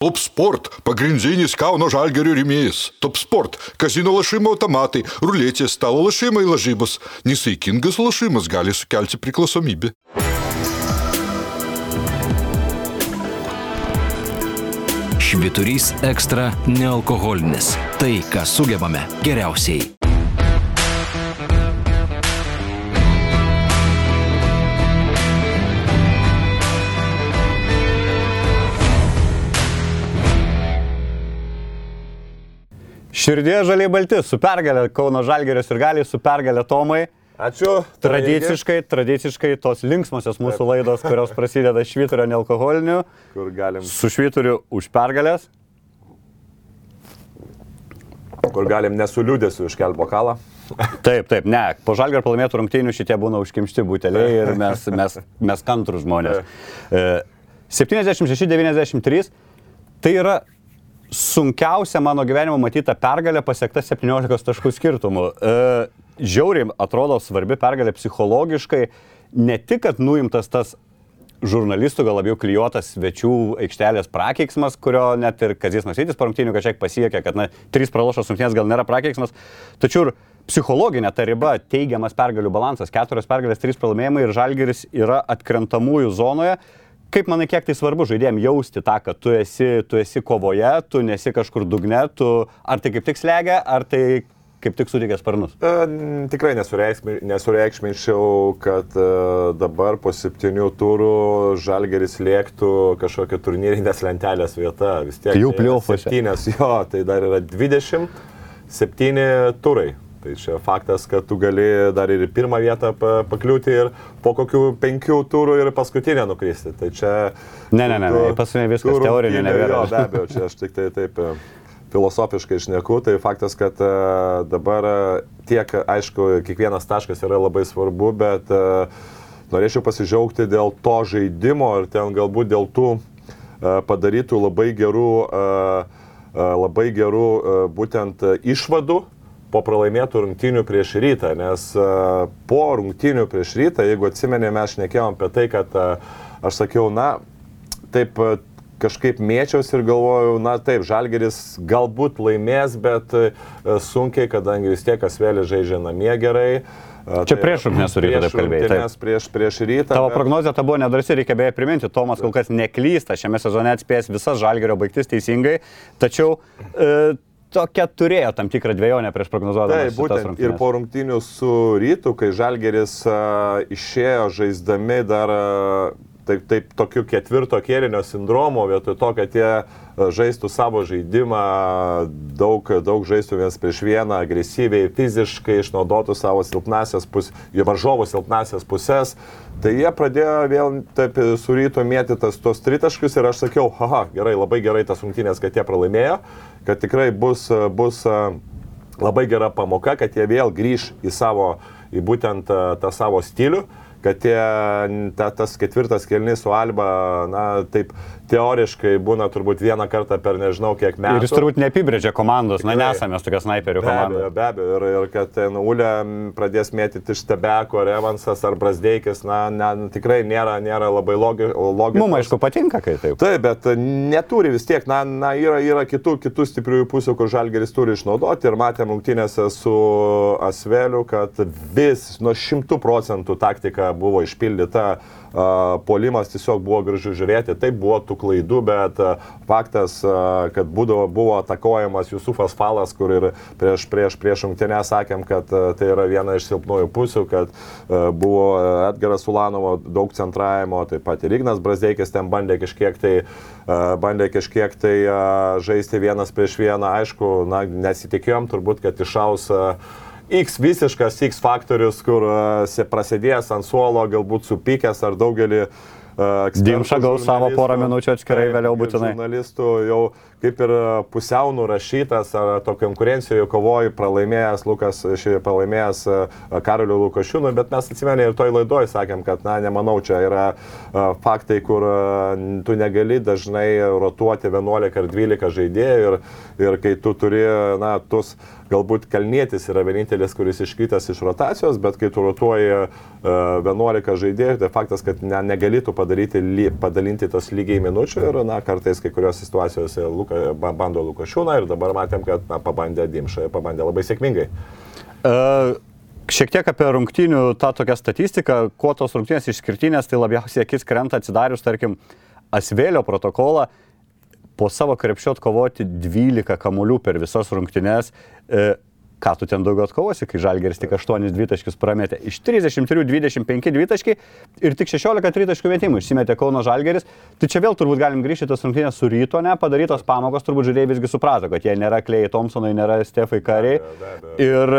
Top Sport - pagrindinis Kauno žalgerio rėmėjas. Top Sport - kazino lašimo automatai, ruletės, stalo lašimai lažybos. Nesaikingas lašimas gali sukelti priklausomybę. Šviturys ekstra nealkoholinis. Tai, ką sugebame geriausiai. Širdie žaliai balti, su pergalė Kauno Žalgerio ir galiai, su pergalė Tomai. Ačiū. Tradiciškai, tradiciškai tos linksmosios mūsų laidos, kurios prasideda švyturio nealkoholiniu, Kur galim, su švyturiu už pergalės. kur galim nesuliūdėsiu iškelti bokalą. Taip, taip, ne, po žalgerio pralaimėtų rungtynių šitie būna užkimšti buteliai ir mes, mes, mes kantrus žmonės. E, 76-93 tai yra sunkiausia mano gyvenimo matyta pergalė pasiekta 17 taškų skirtumu. E, žiauriai atrodo svarbi pergalė psichologiškai, ne tik, kad nuimtas tas žurnalistų gal labiau klyjuotas svečių aikštelės prakeiksmas, kurio net ir Kazis Masytis po rungtynių kažkiek pasiekė, kad na, trys pralošos rungtynės gal nėra prakeiksmas, tačiau ir psichologinė ta riba, teigiamas pergalių balansas, keturios pergalės, trys pralaimėjimai ir žalgeris yra atkrentamųjų zonoje. Kaip manai, kiek tai svarbu žaidėjim jausti tą, kad tu esi, tu esi kovoje, tu nesi kažkur dugne, tu ar tai kaip tik slegia, ar tai kaip tik sutikė sparnus? E, tikrai nesureikšmi- nesureikšminčiau, kad e, dabar po septynių turų žalgeris lėktų kažkokią turnyrinės lentelės vietą. Vis tiek. Jau tai play-offuose. Septynės, jo, tai dar yra 27 turai. Tai čia faktas, kad tu gali dar ir į pirmą vietą pa- pakliūti ir po kokių penkių turų ir paskutinę nukristi. Tai čia... Ne, ne, ne, ne, paskutinė viskas rungtynių, nebėra. Jo, be abejo, čia aš tik tai taip e, filosofiškai išneku, tai faktas, kad e, dabar e, tiek, aišku, kiekvienas taškas yra labai svarbu, bet norėčiau pasidžiaugti dėl to žaidimo ir ten galbūt dėl tų padarytų labai gerų, labai gerų būtent išvadų po pralaimėtų rungtynių prieš rytą, nes e, po rungtynių prieš rytą, jeigu atsimenėme, mes šnekėjom apie tai, kad e, aš sakiau, na, taip e, kažkaip mėčiausi ir galvojau, na taip, Žalgeris galbūt laimės, bet sunkiai, kadangi vis tiek Asvėlė žaidžia namie gerai. Čia prieš rungtynes su Rytu taip kalbėjai. Prieš, prieš, prieš rytą. Tavo bet- prognozija ta buvo nedrasi, reikia beje priminti, Tomas kol kas neklysta, šiame sezone atspės visas žalgerio baigtis teisingai, tačiau e, tokia turėjo tam tikrą dviejonę prieš prognozuodamas. Taip, būtent ir po rungtynių su rytu, kai Žalgeris a, išėjo žaisdami dar a, taip, taip tokiu ketvirto kėlinio sindromo, vietoj to, kad jie a, žaistų savo žaidimą, daug, daug žaistų vienas prieš vieną, agresyviai, fiziškai išnaudotų savo silpnasias pusės, jų varžovų silpnasias pusės. Tai jie pradėjo vėl taip su ryto mėtytas tuos tritaškius ir aš sakiau, haha, gerai, labai gerai tas rungtynės, kad jie pralaimėjo, kad tikrai bus, bus a, labai gera pamoka, kad jie vėl grįž į savo, į būtent a, tą savo stilių, kad tie, ta, tas ketvirtas kelnys su Alba, na, taip teoriškai būna turbūt vieną kartą per nežinau kiek metų. Ir jis turbūt neapibrėžia komandos, na Tikrai. nesame mes tokia snaiperių Be komanda. abejo, be abejo. Ir, ir kad ten Ulė pradės mėtyti iš Tebeko, ar Evansas, ar Brasdeikis, na, ne, tikrai nėra, nėra labai logi, logikos. Mums aišku patinka, kai taip. Taip, bet neturi vis tiek, na, na yra, yra kitų, kitų stipriųjų pusių, kur Žalgeris turi išnaudoti ir matėm rungtynėse su Asveliu, kad vis nuo šimtų procentų taktika buvo išpildyta, polimas tiesiog buvo gražu žiūrėti, taip buvo tų klaidų, bet faktas, kad būdavo, buvo atakuojamas Jusufas Falas, kur ir prieš, prieš, prieš rungtynę sakėm, kad tai yra viena iš silpnųjų pusių, kad buvo Edgaras Ulanovo daug centravimo, taip pat ir Ignas Brazdeikis ten bandė kažkiek tai, bandė kažkiek tai žaisti vienas prieš vieną, aišku, na, nesitikėjom turbūt, kad išaus a, X visiškas X faktorius, kur se prasidėjęs ant suolo, galbūt supykęs ar daugelį a, ekspertų, Dimša gaus savo porą minučių atskirai, Taip, vėliau būtinai. Žurnalistų jau kaip ir pusiau nurašytas, ar to konkurencijoje kovoji pralaimėjęs Lukas, šį pralaimėjęs a, Karoliu Lukašiūnu, bet mes atsimenė ir toj laidoj sakėm, kad, na, nemanau, čia yra a, faktai, kur tu negali dažnai rotuoti 11 ar 12 žaidėjų ir, ir kai tu turi, na, tus galbūt Kalnietis yra vienintelis, kuris iškritęs iš rotacijos, bet kai tu rotuoji uh, 11 žaidėjų, tai faktas, kad ne, negalėtų padaryti, ly, padalinti tas lygiai minučių ir, na, kartais kai kuriuose situacijose Luka, ba- bando Lukašiūną ir dabar matėm, kad, na, pabandė Dimšą ir pabandė labai sėkmingai. Uh, Šiek tiek apie rungtynių tą tokią statistiką, kuo tos rungtynės išskirtinės, tai labiausiai akis krenta atsidarius, tarkim, Asvėlio protokolą, po savo krepšio atkovoti 12 kamuolių per visas rungtynės. E, ką tu ten daugiau atkovosi, kai Žalgeris tik 8 dvitaškius prametė. Iš 33 25 dvitaškiai ir tik 16 tritaškių metimų išsimetė Kauno Žalgeris. Tai čia vėl turbūt galim grįžti tas rungtynės su ryto, ne, padarytos pamokos, turbūt žiūrėjai visgi suprato, kad jie nėra Klejai Thompsonai, nėra Stefai Kariai. Ir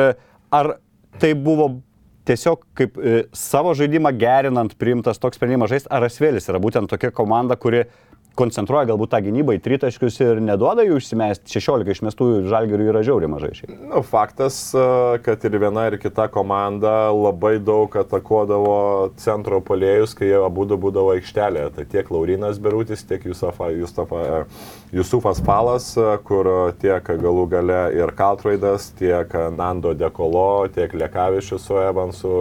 ar tai buvo tiesiog kaip e, savo žaidimą gerinant priimtas toks sprendimas žaisti, ar Asvėlis yra būtent tokia komanda, kuri koncentruoja galbūt tą gynybą į tritaškius ir neduoda jų išsimesti, 16 išmestų žalgerių yra žiauriai mažai šiaip. Nu, faktas, a, kad ir viena ir kita komanda labai daug atakuodavo centro polėjus, kai jie abu būdavo aikštelėje. Tai tiek Laurinas Berutis, tiek Jusafa, Justafa, e, Jusufas Palas, a, kur tiek galų gale ir Kaltraidas, tiek Nando Dekolo, tiek Lekavičius su Evansu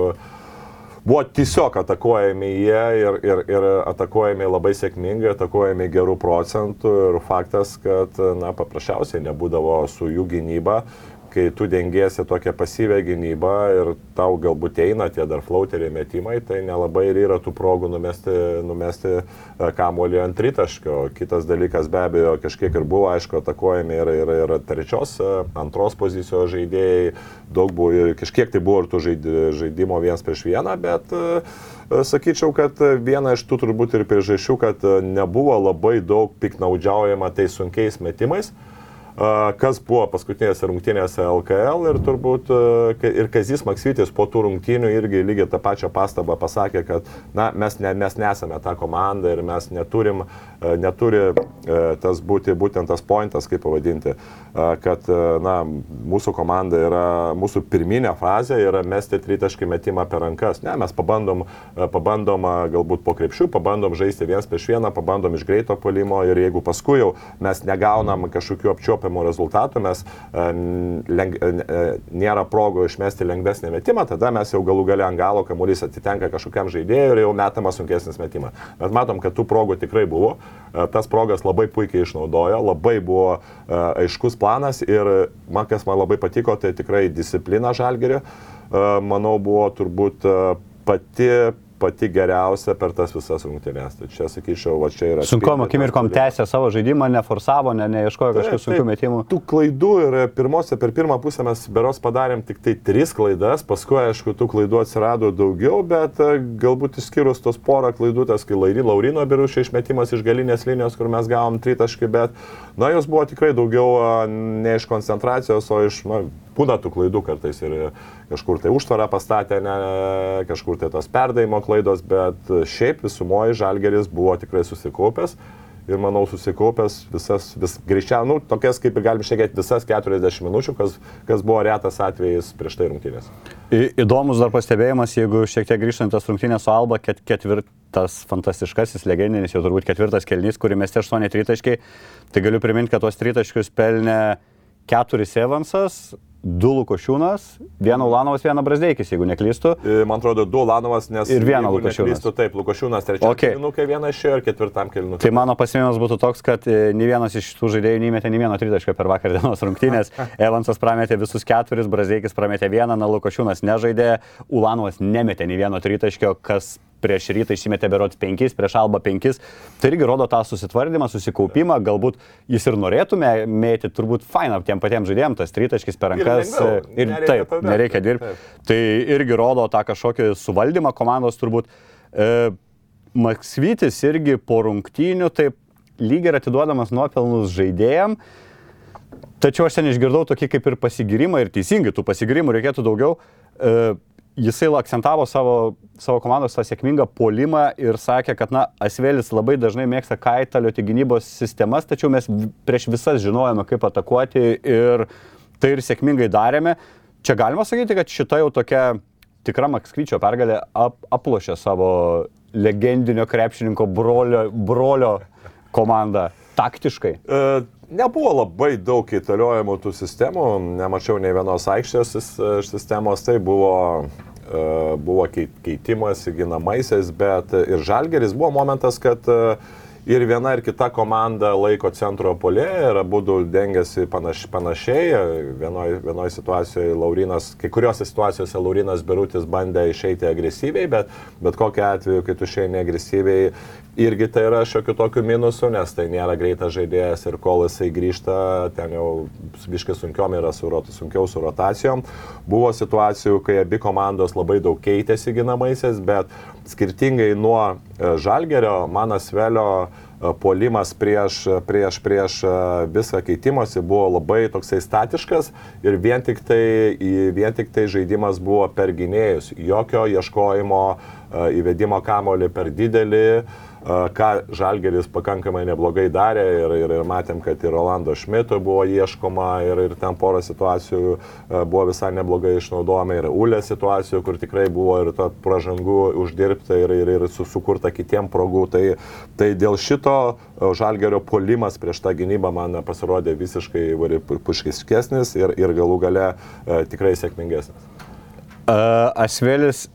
buvo tiesiog atakuojami jie ir, ir, ir atakuojami labai sėkmingai, atakuojami gerų procentų ir faktas, kad na, paprasčiausiai nebūdavo su jų gynyba, kai tu dengiesi tokią pasyvę gynybą ir tau galbūt eina tie dar flauteriai metimai, tai nelabai ir yra tų progų numesti, numesti e, kamuolį ant tritaškio. Kitas dalykas be abejo kažkiek ir buvo, aišku, atakuojami ir, ir, ir trečios, e, antros pozicijos žaidėjai, daug buvo ir kažkiek tai buvo ir tų žaidi- žaidimo vienas prieš vieną, bet e, Sakyčiau, kad viena iš tų turbūt ir priežasčių, kad nebuvo labai daug piknaudžiaujama tais sunkiais metimais, kas buvo paskutinėse rungtynėse LKL ir turbūt ir Kazis Maksytis po tų rungtynių irgi lygiai tą pačią pastabą pasakė, kad na, mes, ne, mes nesame ta komanda ir mes neturim, neturi tas būti būtent tas pointas, kaip pavadinti, kad na, mūsų komanda yra, mūsų pirminė fazė yra mesti tritaškį metimą per rankas. Ne, mes pabandom, pabandom galbūt po krepšių, pabandom žaisti vienas prieš vieną, pabandom iš greito polimo ir jeigu paskui jau mes negaunam kažkokių apčiopiamų rezultatų, mes a, leng, a, nėra progų išmesti lengvesnį metimą, tada mes jau galų gale ant galo kamuolys atitenka kažkokiam žaidėjui ir jau metamas sunkesnis metimas. Bet matom, kad tų progų tikrai buvo, tas progas labai puikiai išnaudojo, labai buvo aiškus planas ir man kas man labai patiko, tai tikrai disciplina žalgerio, manau, buvo turbūt pati pati geriausia per tas visas rungtynės. Tai čia sakyčiau, va čia yra. Sunkom akimirkom tęsė savo žaidimą, neforsavo, ne, neieškojo kažkokių sunkių metimų. Tų klaidų ir pirmose, per pirmą pusę mes beros padarėm tik tai tris klaidas, paskui aišku, tų klaidų atsirado daugiau, bet e, galbūt išskyrus tos porą klaidų, tas kai Lairi- Laurino birušio išmetimas iš galinės linijos, kur mes gavom tritaškį, bet, na, jos buvo tikrai daugiau a, ne iš koncentracijos, o iš, na, būna tų klaidų kartais ir kažkur tai užtvarą pastatė, ne, kažkur tai tos perdavimo klaidos, bet šiaip visumoji žalgeris buvo tikrai susikaupęs ir manau susikaupęs visas, vis greičiau, nu, tokias kaip ir galim šiek tiek visas 40 minučių, kas, kas buvo retas atvejis prieš tai rungtynės. Į- Įdomus dar pastebėjimas, jeigu šiek tiek grįžtant tas rungtynės su Alba, ket, ketvirtas fantastiškasis, legendinis, jau turbūt ketvirtas kelnys, kurį mes 8 tritaškiai, tai galiu priminti, kad tuos tritaškius pelnė keturis Evansas, du Lukošiūnas, vieną Ulanovas, vieną Brasdeikis, jeigu neklystu. E, Man atrodo, du Lanovas, nes... Ir vieną Lukašiūnas. neklystu, Taip, Lukašiūnas trečiam Okay. kilinukė vieną išėjo ir ketvirtam kilinukė. Tai mano pasimėjimas būtų toks, kad e, nei vienas iš tų žaidėjų neįmetė nei vieno tritaškio per vakar dienos rungtynės. Evansas prametė visus keturis, Brazdeikis prametė vieną, na Lukošiūnas nežaidė, Ulanovas nemetė nei vieno tritaškio, kas prieš rytą išsimetė berots penkis, prieš alba penkis. Tai irgi rodo tą susitvardymą, susikaupimą, galbūt jis ir norėtų mė- mėtyti, turbūt faina tiem patiems žaidėjams, tas tritaškis per Ir rankas. lengviau, Ir nereikia taip, tada. nereikia dirbti. Taip. Tai irgi rodo tą kažkokį suvaldymą komandos turbūt. E, Maksvytis irgi po rungtynių taip lyg ir atiduodamas nuopelnus žaidėjam. Tačiau aš ten išgirdau tokį kaip ir pasigirimą ir teisingai tų pasigirimų reikėtų daugiau. E, jisai akcentavo savo, savo komandos tą sėkmingą polimą ir sakė, kad, na, Asvelis labai dažnai mėgsta kaitalioti gynybos sistemas, tačiau mes prieš visas žinojome, kaip atakuoti ir tai ir sėkmingai darėme. Čia galima sakyti, kad šita jau tokia tikra Makskvyčio pergalė ap, aplošė savo legendinio krepšininko brolio, brolio komandą taktiškai. E, Nebuvo labai daug įtaliojimų tų sistemų, nemačiau nei vienos aikštės sis- sistemos, tai buvo buvo keitimas ginamaisiais, bet ir Žalgeris buvo momentas, kad uh, ir viena ir kita komanda laiko centro polė ir abu dengiasi panaš, panašiai. Vienoje vienoj situacijoje Laurinas, kai kuriuose situacijose Laurinas Berutis bandė išeiti agresyviai, bet, bet kokiu atveju, kai tu išeini agresyviai, irgi tai yra šiokių tokių minusų, nes tai nėra greitas žaidėjas ir kol jisai grįžta, ten jau biškai sunkiom yra su, sunkiau su rotacijom. Buvo situacijų, kai abi komandos labai daug keitėsi ginamaisiais, bet skirtingai nuo e, Žalgerio, Manas Velio e, polimas prieš, prieš, prieš e, visą keitimosi buvo labai toksai statiškas ir vien tik tai, vien tik tai žaidimas buvo per gynėjus. Jokio ieškojimo įvedimo kamolį per didelį, ką Žalgeris pakankamai neblogai darė ir, ir, ir matėm, kad ir Rolando Šmito buvo ieškoma ir, ir ten porą situacijų buvo visai neblogai išnaudojama ir Ulė situacijų, kur tikrai buvo ir to pražangų uždirbta ir, ir, ir sukurta kitiem progų. Tai, tai dėl šito Žalgerio polimas prieš tą gynybą man pasirodė visiškai puškiskesnis ir, ir galų gale tikrai sėkmingesnis. Asvelis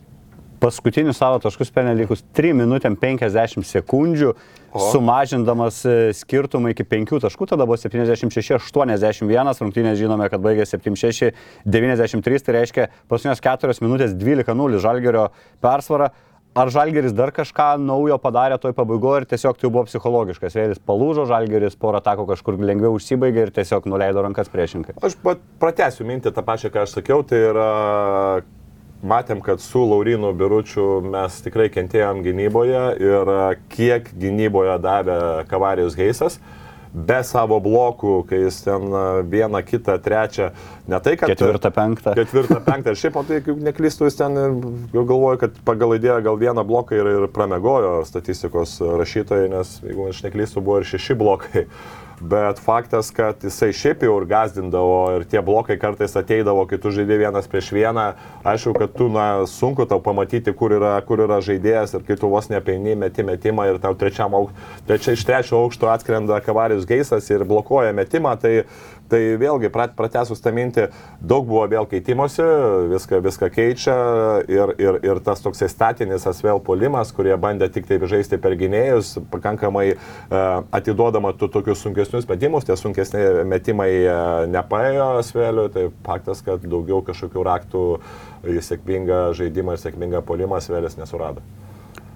paskutinius savo taškus pelnė likus 3 minutėm 50 sekundžių, o. sumažindamas e, skirtumą iki 5 taškų, tada buvo 76-81, rungtynės žinome, kad baigė 76-93, tai reiškia paskutinės 4 minutės 12-0 žalgerio persvarą. Ar Žalgeris dar kažką naujo padarė toj pabaigoje ir tiesiog tai buvo psichologiškas? Vėlis palūžo, Žalgeris porą tako kažkur lengviau užsibaigė ir tiesiog nuleido rankas priešinkai. Aš pratęsiu mintį tą pačią, ką aš sakiau, tai yra matėm, kad su Laurinu Biručiu mes tikrai kentėjom gynyboje ir kiek gynyboje davė Kavarijos Geisas be savo blokų, kai jis ten vieną, kitą, trečią, ne tai, kad... Ketvirtą, penktą. Ketvirtą, penktą. Ir šiaip, o tai, jeigu neklystu, jis ten galvoja, kad pagal idėją gal vieną bloką ir, ir pramegojo statistikos rašytojai, nes, jeigu aš neklystu, buvo ir šeši blokai bet faktas, kad jisai šiaip jau ir gazdindavo ir tie blokai kartais ateidavo, kai tu žaidži vienas prieš vieną, aišku, kad tu, na, sunku tau pamatyti, kur yra, kur yra žaidėjas ir kai tu vos nepeini, meti metimą ir tau trečiam aukštui, trečia, iš trečio aukšto atskrenda kavarius geisas ir blokuoja metimą, tai Tai vėlgi, pratesus tą mintį, daug buvo vėl keitimosi, viską, viską keičia ir, ir, ir tas toksai statinis asvel polimas, kurie bandė tik taip žaisti per gynėjus, pakankamai uh, atiduodama tų tokius sunkesnius metimus, tie sunkesni metimai uh, nepaėjo asveliu, tai faktas, kad daugiau kažkokių raktų į sėkmingą žaidimą ir sėkmingą polimą asvelis nesurado.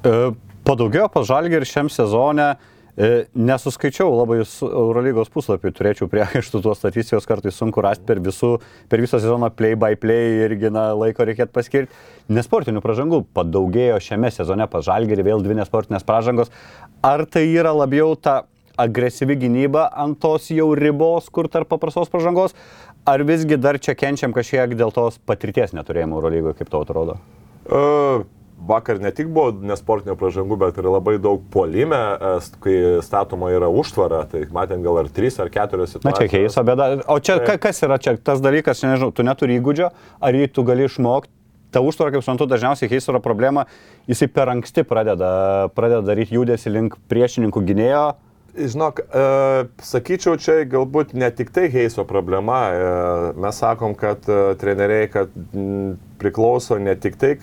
Uh, padaugėjo pažalgį ir šiam sezone uh, E, nesuskaičiau labai Eurolygos puslapį, turėčiau priekaištų tuos statistikos kartais sunku rasti per, visų, per visą sezoną play by play irgi na, laiko reikėtų paskirti. Nesportinių pražangų padaugėjo šiame sezone pažalgerį, vėl dvi nesportinės pražangos. Ar tai yra labiau ta agresyvi gynyba ant tos jau ribos, kur tarp paprastos pražangos, ar visgi dar čia kenčiam kažkiek dėl tos patirties neturėjimo Eurolygoje, kaip tau atrodo? Uh vakar ne tik buvo nesportinio pražangų, bet ir labai daug polime, kai statoma yra užtvara, tai matėm gal ar trys ar keturios situacijos. Na čia keiso bėda. O čia tai... kas yra čia tas dalykas, nežinau, tu neturi įgūdžio, ar jį tu gali išmokti? Ta užtvara, kaip suprantu, dažniausiai keisoro problema, jisai per anksti pradeda, pradeda daryti judesi link priešininkų gynėjo, Žinok, e, sakyčiau, čia galbūt ne tik tai Heiso problema. E, mes sakom, kad e, treneriai, kad m, priklauso ne tik tai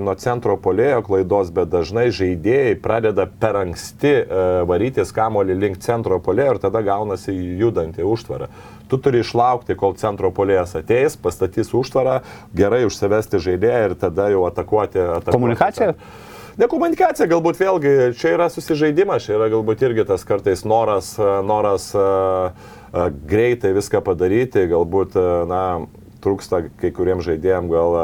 nuo centro polėjo klaidos, bet dažnai žaidėjai pradeda per anksti e, varytis kamolį link centro polėjo ir tada gaunasi judantį užtvarą. Tu turi išlaukti, kol centro polėjas ateis, pastatys užtvarą, gerai užsivesti žaidėją ir tada jau atakuoti. atakuoti Komunikacija? Tą. Ne komunikacija, galbūt vėlgi, čia yra susižaidimas, čia yra galbūt irgi tas kartais noras, noras uh, uh, greitai viską padaryti, galbūt, na, trūksta kai kuriems žaidėjams gal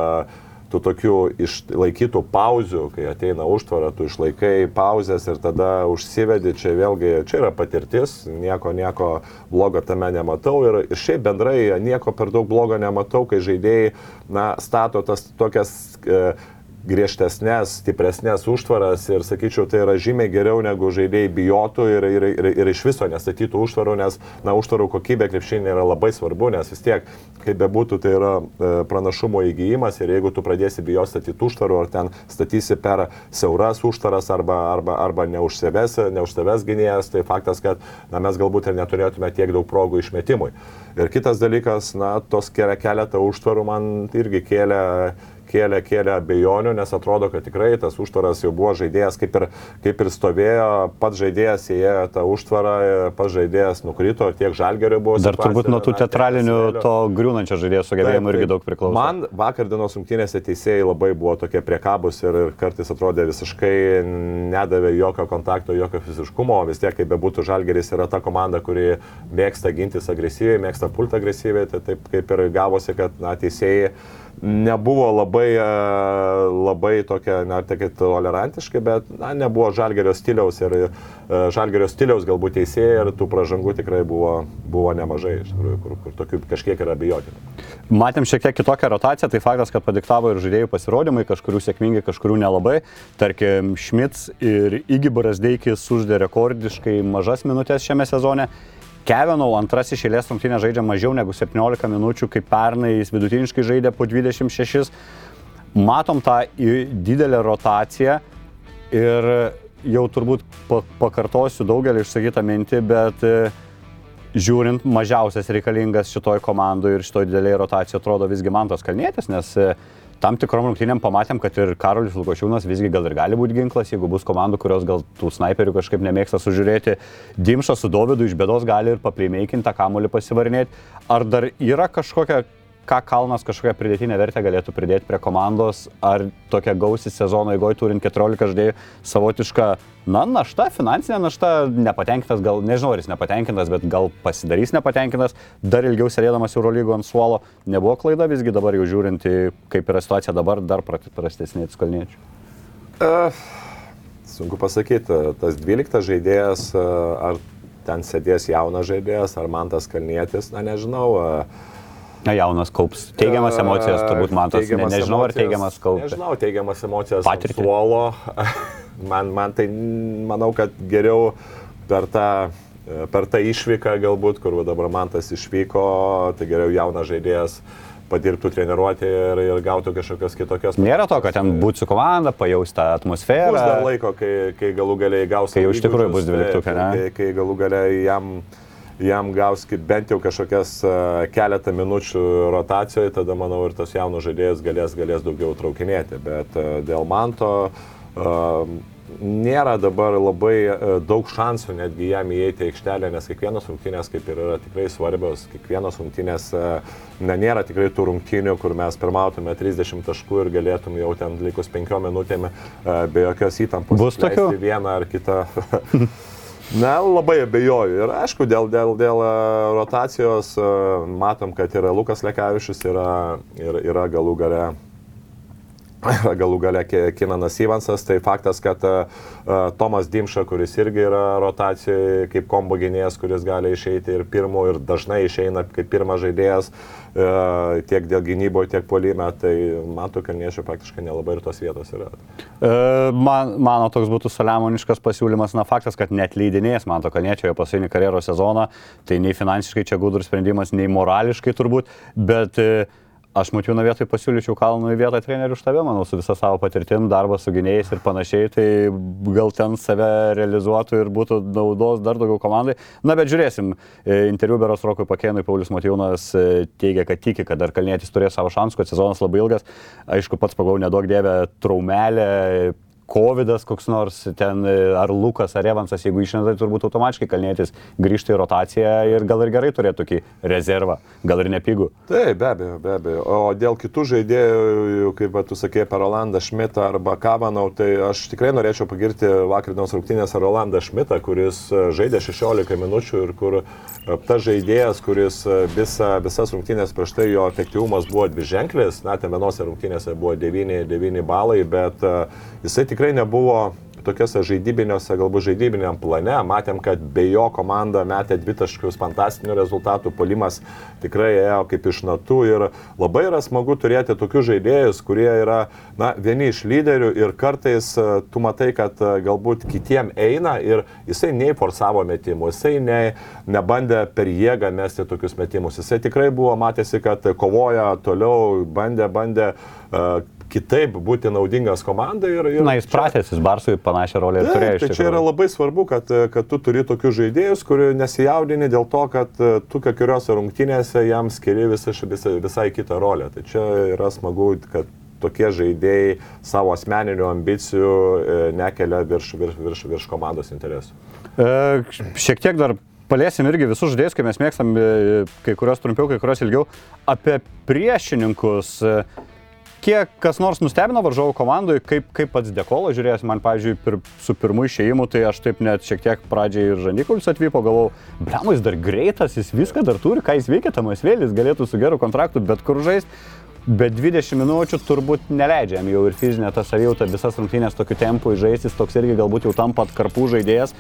tų tokių išlaikytų pauzių, kai ateina užtvara, tu išlaikai pauzes ir tada užsivedi, čia vėlgi, čia yra patirtis, nieko, nieko blogo tame nematau ir, ir šiaip bendrai nieko per daug blogo nematau, kai žaidėjai, na, stato tas tokias uh, griežtesnės, stipresnės užtvaras ir sakyčiau, tai yra žymiai geriau negu žaidėjai bijotų ir, ir, ir, ir iš viso nestatytų užtvarų, nes, na, užtvarų kokybė krepšinė yra labai svarbu, nes vis tiek, kaip bebūtų, tai yra e, pranašumo įgyjimas ir jeigu tu pradėsi bijoti statyti užtvarų, ar ten statysi per siauras užtvaras arba, arba, arba neužseves, neužseves gynėjas, tai faktas, kad na, mes galbūt ir neturėtume tiek daug progų išmetimui. Ir kitas dalykas, na, tos keletą užtvarų man irgi kėlė kėlė, kėlė abejonių, nes atrodo, kad tikrai tas užtvaras jau buvo žaidėjas, kaip ir, kaip ir stovėjo, pats žaidėjas įėjo tą užtvarą, pats žaidėjas nukrito, tiek žalgerio buvo. Dar turbūt nuo tų teatralinių to griūnančio žaidėjo sugebėjimų irgi daug priklauso. Man vakar dienos rungtynėse teisėjai labai buvo tokie priekabus ir, ir kartais atrodė visiškai nedavė jokio kontakto, jokio fiziškumo, vis tiek kaip bebūtų žalgeris yra ta komanda, kuri mėgsta gintis agresyviai, mėgsta pulti agresyviai, tai taip kaip ir gavosi, kad na, teisėjai nebuvo labai, e, labai tokia, na, tokia tolerantiška, bet na, nebuvo žalgerio stiliaus ir e, žalgerio stiliaus galbūt teisėjai ir tų pražangų tikrai buvo, buvo nemažai, iš tikrųjų, kur, kur tokių kažkiek yra abejotinų. Matėm šiek tiek kitokią rotaciją, tai faktas, kad padiktavo ir žaidėjų pasirodymai, kažkurių sėkmingai, kažkurių nelabai. Tarkim, Šmits ir Igibaras Deikis uždė rekordiškai mažas minutės šiame sezone. Kevinau antras išėlės rungtynė žaidžia mažiau negu 17 minučių, kaip pernai jis vidutiniškai žaidė po 26. Matom tą didelę rotaciją ir jau turbūt pakartosiu daugelį išsakytą mintį, bet e, žiūrint mažiausias reikalingas šitoj komandai ir šitoj dideliai rotacijai atrodo visgi Mantas Kalnėtis, nes e, tam tikrom rungtynėm pamatėm, kad ir Karolis Lukošiūnas visgi gal ir gali būti ginklas, jeigu bus komandų, kurios gal tų snaiperių kažkaip nemėgsta sužiūrėti. Dimša su Dovydu iš bėdos gali ir papleimeikinti tą kamuolį pasivarinėti. Ar dar yra kažkokia ką Kalnas kažkokią pridėtinę vertę galėtų pridėti prie komandos, ar tokia gausi sezono eigoje turint 14 žaidėjų savotiška, na, našta, finansinė našta, nepatenkintas, gal nežinau, ar jis nepatenkintas, bet gal pasidarys nepatenkintas, dar ilgiau sėdėdamas Eurolygo ant suolo, nebuvo klaida visgi dabar jau žiūrint, kaip yra situacija dabar, dar prastesnė atskalniečių. Uh, sunku pasakyti, tas 12 žaidėjas, ar ten sėdės jaunas žaidėjas, ar man tas kalnietis, na nežinau. Uh, Na, jaunas kaups. Teigiamas emocijas, turbūt man tas, ne, nežinau, emocijas, ar teigiamas kaups. Nežinau, teigiamas emocijas. Patirtį. Suolo. Man, man tai, manau, kad geriau per tą, per tą išvyką galbūt, kur dabar man tas išvyko, tai geriau jaunas žaidėjas padirbtų treniruoti ir, ir gautų kažkokias kitokias. Nėra to, kad ten būtų su komanda, pajausti tą atmosferą. Bus dar laiko, kai, kai galų galiai gaus. Kai jau iš tikrųjų bus dvyliktukė, ne? Kai, kai galų galiai jam jam gaus bent jau kažkokias e, keletą minučių rotacijoje, tada manau ir tas jaunas žaidėjas galės, galės daugiau traukinėti. Bet e, dėl manto uh, nėra dabar labai daug šansų netgi jam įeiti aikštelę, nes kiekvienos rungtynės kaip ir yra tikrai svarbios, kiekvienos rungtynės, na, nėra tikrai tų rungtynių, kur mes pirmautume 30 taškų ir galėtume jau ten likus 5 minutėm be jokios įtampos. Bus tokių. Vieną ar kitą. Na, labai abejoju. Ir aišku, dėl, dėl, dėl e, rotacijos e, matom, kad yra Lukas Lekavičius, yra, yra, yra galų gale galų gale Kinanas Ivansas, tai faktas, kad uh, Tomas Dimša, kuris irgi yra rotacijoje kaip kombo gynėjas, kuris gali išeiti ir pirmo, ir dažnai išeina kaip pirmas žaidėjas uh, tiek dėl gynyboje, tiek polime, tai matau, kad niešio praktiškai nelabai ir tos vietos yra. Uh, man, mano toks būtų saliamoniškas pasiūlymas, na faktas, kad net leidinės man to kalniečio jo pasaulinį karjeros sezoną, tai nei finansiškai čia gudrus sprendimas, nei morališkai turbūt, bet uh, Aš Matiūno vietoj pasiūlyčiau Kalnui vietą trenerių štabe, manau, su visa savo patirtim, darbą su gynėjais ir panašiai, tai gal ten save realizuotų ir būtų naudos dar daugiau komandai. Na, bet žiūrėsim. E, interviu beros Rokui Pakėnui Paulius Matiūnas e, teigia, kad tiki, kad dar Kalnėtis turės savo šansų, kad sezonas labai ilgas. Aišku, pats pagau nedaug dievę traumelę Covidas koks nors ten, e, ar Lukas, ar Evansas, jeigu išlenda, tai turbūt automatiškai kalnėtis grįžta į rotaciją ir gal ir gerai turėtų tokį rezervą, gal ir nepigų. Taip, be abejo, be abejo. O dėl kitų žaidėjų, kaip tu sakė, per Rolandą Šmitą arba Kavanau, tai aš tikrai norėčiau pagirti vakarinos rungtynės Rolandą Šmitą, kuris e, žaidė 16 minučių ir kur e, tas žaidėjas, kuris visa, visas rungtynės prieš tai jo efektyvumas buvo dviženklis, na, ten vienose rungtynėse buvo 9, 9 balai, bet jisai tik tikrai nebuvo tokiuose žaidybiniuose, galbūt žaidybiniam plane. Matėm, kad be jo komanda metė dvitaškius fantastinių rezultatų, polimas tikrai ėjo kaip iš natų ir labai yra smagu turėti tokius žaidėjus, kurie yra na, vieni iš lyderių ir kartais e, tu matai, kad e, galbūt kitiem eina ir jisai nei forsavo metimų, jisai nei, nebandė per jėgą mesti tokius metimus. Jisai tikrai buvo, matėsi, kad kovoja toliau, bandė, bandė uh, kitaip būti naudingas komandai. Ir, ir Na, jis pratęs, jis Barsui panašią rolę ir turėjo. Tai čia yra labai svarbu, kad, kad tu turi tokius žaidėjus, kurie nesijaudini dėl to, kad tu kiekvienose rungtynėse jam skiri visai, visai, visai kitą rolę. Tai čia yra smagu, kad tokie žaidėjai savo asmeninių ambicijų e, nekelia virš, virš, virš, virš komandos interesų. E, šiek tiek dar paliesim irgi visus žaidėjus, kai mes mėgstam e, kai kurios trumpiau, kai kurios ilgiau, apie priešininkus. E, kiek kas nors nustebino varžovų komandai, kaip, kaip pats Dekolo žiūrėjęs, man, pavyzdžiui, pir, su pirmu išėjimu, tai aš taip net šiek tiek pradžiai ir Žanikulis atvyko, galvau, blemo, jis dar greitas, jis viską dar turi, ką jis veikia, tamas vėlis, galėtų su geru kontraktu bet kur žaisti. Bet 20 minučių turbūt neleidžiam jau ir fizinė ta savijauta visas rungtynės tokiu tempu žaisti, toks irgi galbūt jau tampa atkarpų žaidėjas.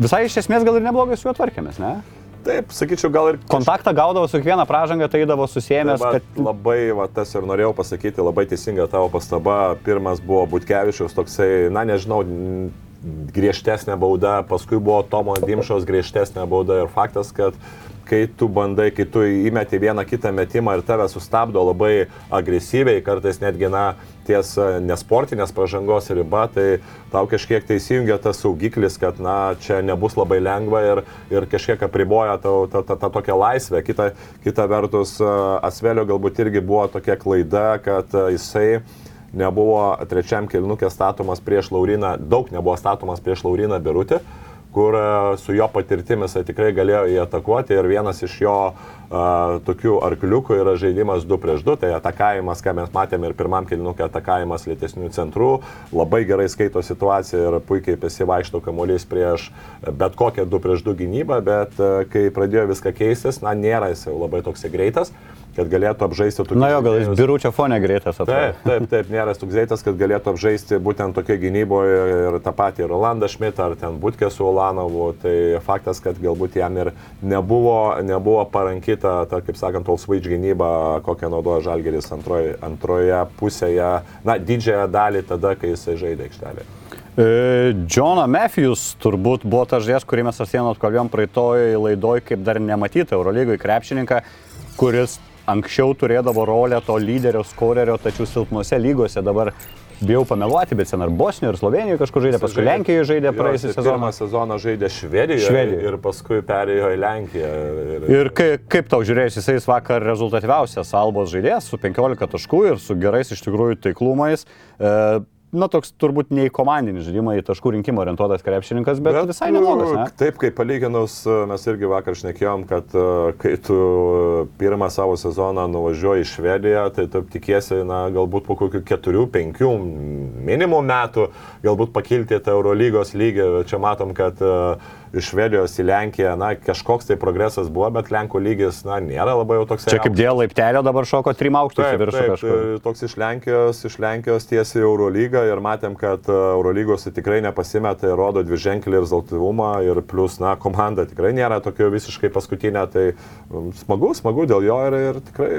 Visai iš esmės gal ir neblogai su juo tvarkėmės, ne? Taip, sakyčiau, gal ir... Kontaktą gaudavo su kiekviena pražanga, tai eidavo susėmęs. Tai, kad... Labai, va, tas ir norėjau pasakyti, labai teisinga tavo pastaba. Pirmas buvo Butkevičius, toksai, na nežinau, griežtesnė bauda, paskui buvo Tomo Dimšos griežtesnė bauda ir faktas, kad kai tu bandai, kai tu įmeti vieną kitą metimą ir tave sustabdo labai agresyviai, kartais netgi, na, ties e, nesportinės pažangos riba, tai tau kažkiek tai įsijungia tas saugiklis, kad, na, čia nebus labai lengva ir, ir kažkiek apriboja tau tą, tą, tą tokią laisvę. Kita, kita vertus, e, Asvelio galbūt irgi buvo tokia klaida, kad e, jisai nebuvo trečiam kilnukė statomas prieš Lauriną, daug nebuvo statomas prieš Lauriną Birutį kur e, su jo patirtimis tikrai galėjo jį atakuoti ir vienas iš jo a, tokių arkliukų yra žaidimas 2 prieš 2, tai atakavimas, ką mes matėme ir pirmam kilinukė atakavimas lėtesnių centrų, labai gerai skaito situaciją ir puikiai pasivaikšto kamuolys prieš bet kokią 2 prieš 2 gynybą, bet a, e, kai pradėjo viską keistis, na nėra jis jau labai toks greitas kad galėtų apžaisti tokius. Na jo, gal jis biručio fone greitas atrodo. Taip, taip, taip, nėra toks greitas, kad galėtų apžaisti būtent tokia gynyboje ir tą patį Rolandą Šmitą ar ten Butkė su Olanovu. Tai faktas, kad galbūt jam ir nebuvo, nebuvo parankita, ta, kaip sakant, Olsvaič gynyba, kokią naudoja Žalgeris antroje, antroje pusėje, na, didžiąją dalį tada, kai jisai žaidė aikštelėje. Džoną Matthews turbūt buvo tas žodis, kurį mes asienot kalbėjom praeitoj laidoj, kaip dar nematyti Eurolygoje krepšininką, kuris anksčiau turėdavo rolę to lyderio, skorerio, tačiau silpnuose lygose dabar bijau pameluoti, bet sen ar Bosnijoje, ir Slovenijoje kažkur žaidė, paskui Lenkijoje žaidė praėjusią sezoną. Pirmą sezoną žaidė Švedijoje, Švedijoje ir paskui perėjo į Lenkiją. Ir, ir kaip, kaip tau žiūrėjus, jisai vakar rezultatyviausias Albos žaidėjas su 15 taškų ir su gerais iš tikrųjų taiklumais. E, na, toks turbūt ne į komandinį žaidimą, į taškų rinkimą orientuotas krepšininkas, bet, bet visai neblogas. Ne? Taip, kaip palyginus, mes irgi vakar šnekėjom, kad e, kai tu pirmą savo sezoną nuvažiuoji į Švediją, tai tu tikiesi, na, galbūt po kokių keturių, penkių minimum metų, galbūt pakilti tą Eurolygos lygį. Čia matom, kad uh, iš Švedijos į Lenkiją, na, kažkoks tai progresas buvo, bet Lenkų lygis, na, nėra labai jau toks. Čia kaip dėl laiptelio dabar šoko trim aukštus į viršų kažkur. Tai toks iš Lenkijos, iš Lenkijos tiesiai Eurolygą ir matėm, kad e, Eurolygos tikrai nepasimeta ir rodo dviženklį rezultatyvumą ir plus, na, komanda tikrai nėra tokio visiškai paskutinė, tai smagu, smagu dėl jo ir, ir tikrai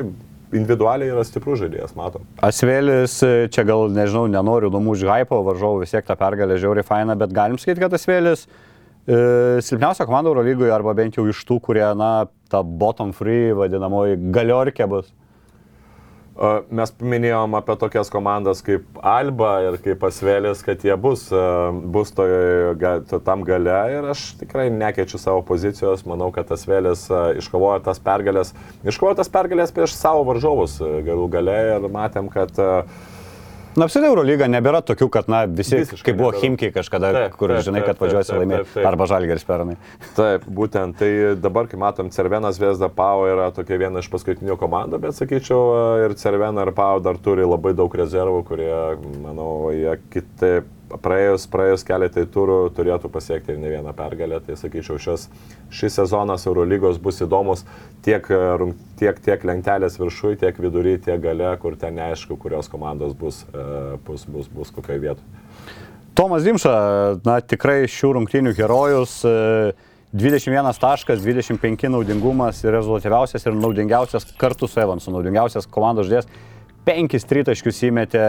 individualiai yra stiprus žaidėjas, matom. Asvėlis, e, čia gal, nežinau, nenoriu numušti hypo, varžovų vis tiek tą pergalę žiauriai faina, bet galim sakyti, kad Asvėlis E, silpniausia komanda Eurolygoje arba bent jau iš tų, kurie, na, ta bottom free vadinamoji galiorkė bus. Mes minėjom apie tokias komandas kaip Alba ir kaip Pasvėlis, kad jie bus, e, bus to, tam gale ir aš tikrai nekeičiu savo pozicijos. Manau, kad e, iškovojo tas pergalės, iškovojo tas pergalės prieš savo varžovus galų gale ir matėm, kad uh, Na, apsitai Eurolyga nebėra tokių, kad, na, visi, Visiškai kaip buvo nebėra. Himkiai kažkada, taip, kur taip, žinai, kad važiuosi laimėti, arba Žalgeris pernai. Taip, būtent. Tai dabar, kai matom, Cervenas Vesda Pau yra tokia viena iš paskutinių komandų, bet sakyčiau, ir Cervena ir Pau dar turi labai daug rezervų, kurie, manau, jie kitaip praėjus, praėjus keletai turų turėtų pasiekti ir ne vieną pergalę. Tai sakyčiau, šis, šis sezonas Eurolygos bus įdomus tiek, tiek, tiek lentelės viršui, tiek vidury, tiek gale, kur ten neaišku, kurios komandos bus, e, bus, bus, bus kokioje vietoje. Tomas Dimša, na tikrai šių rungtynių herojus. 21 e, taškas, 25 naudingumas ir rezultatyviausias ir naudingiausias kartu su Evansu, naudingiausias komandos žodės. Penkis tritaškius įmetė,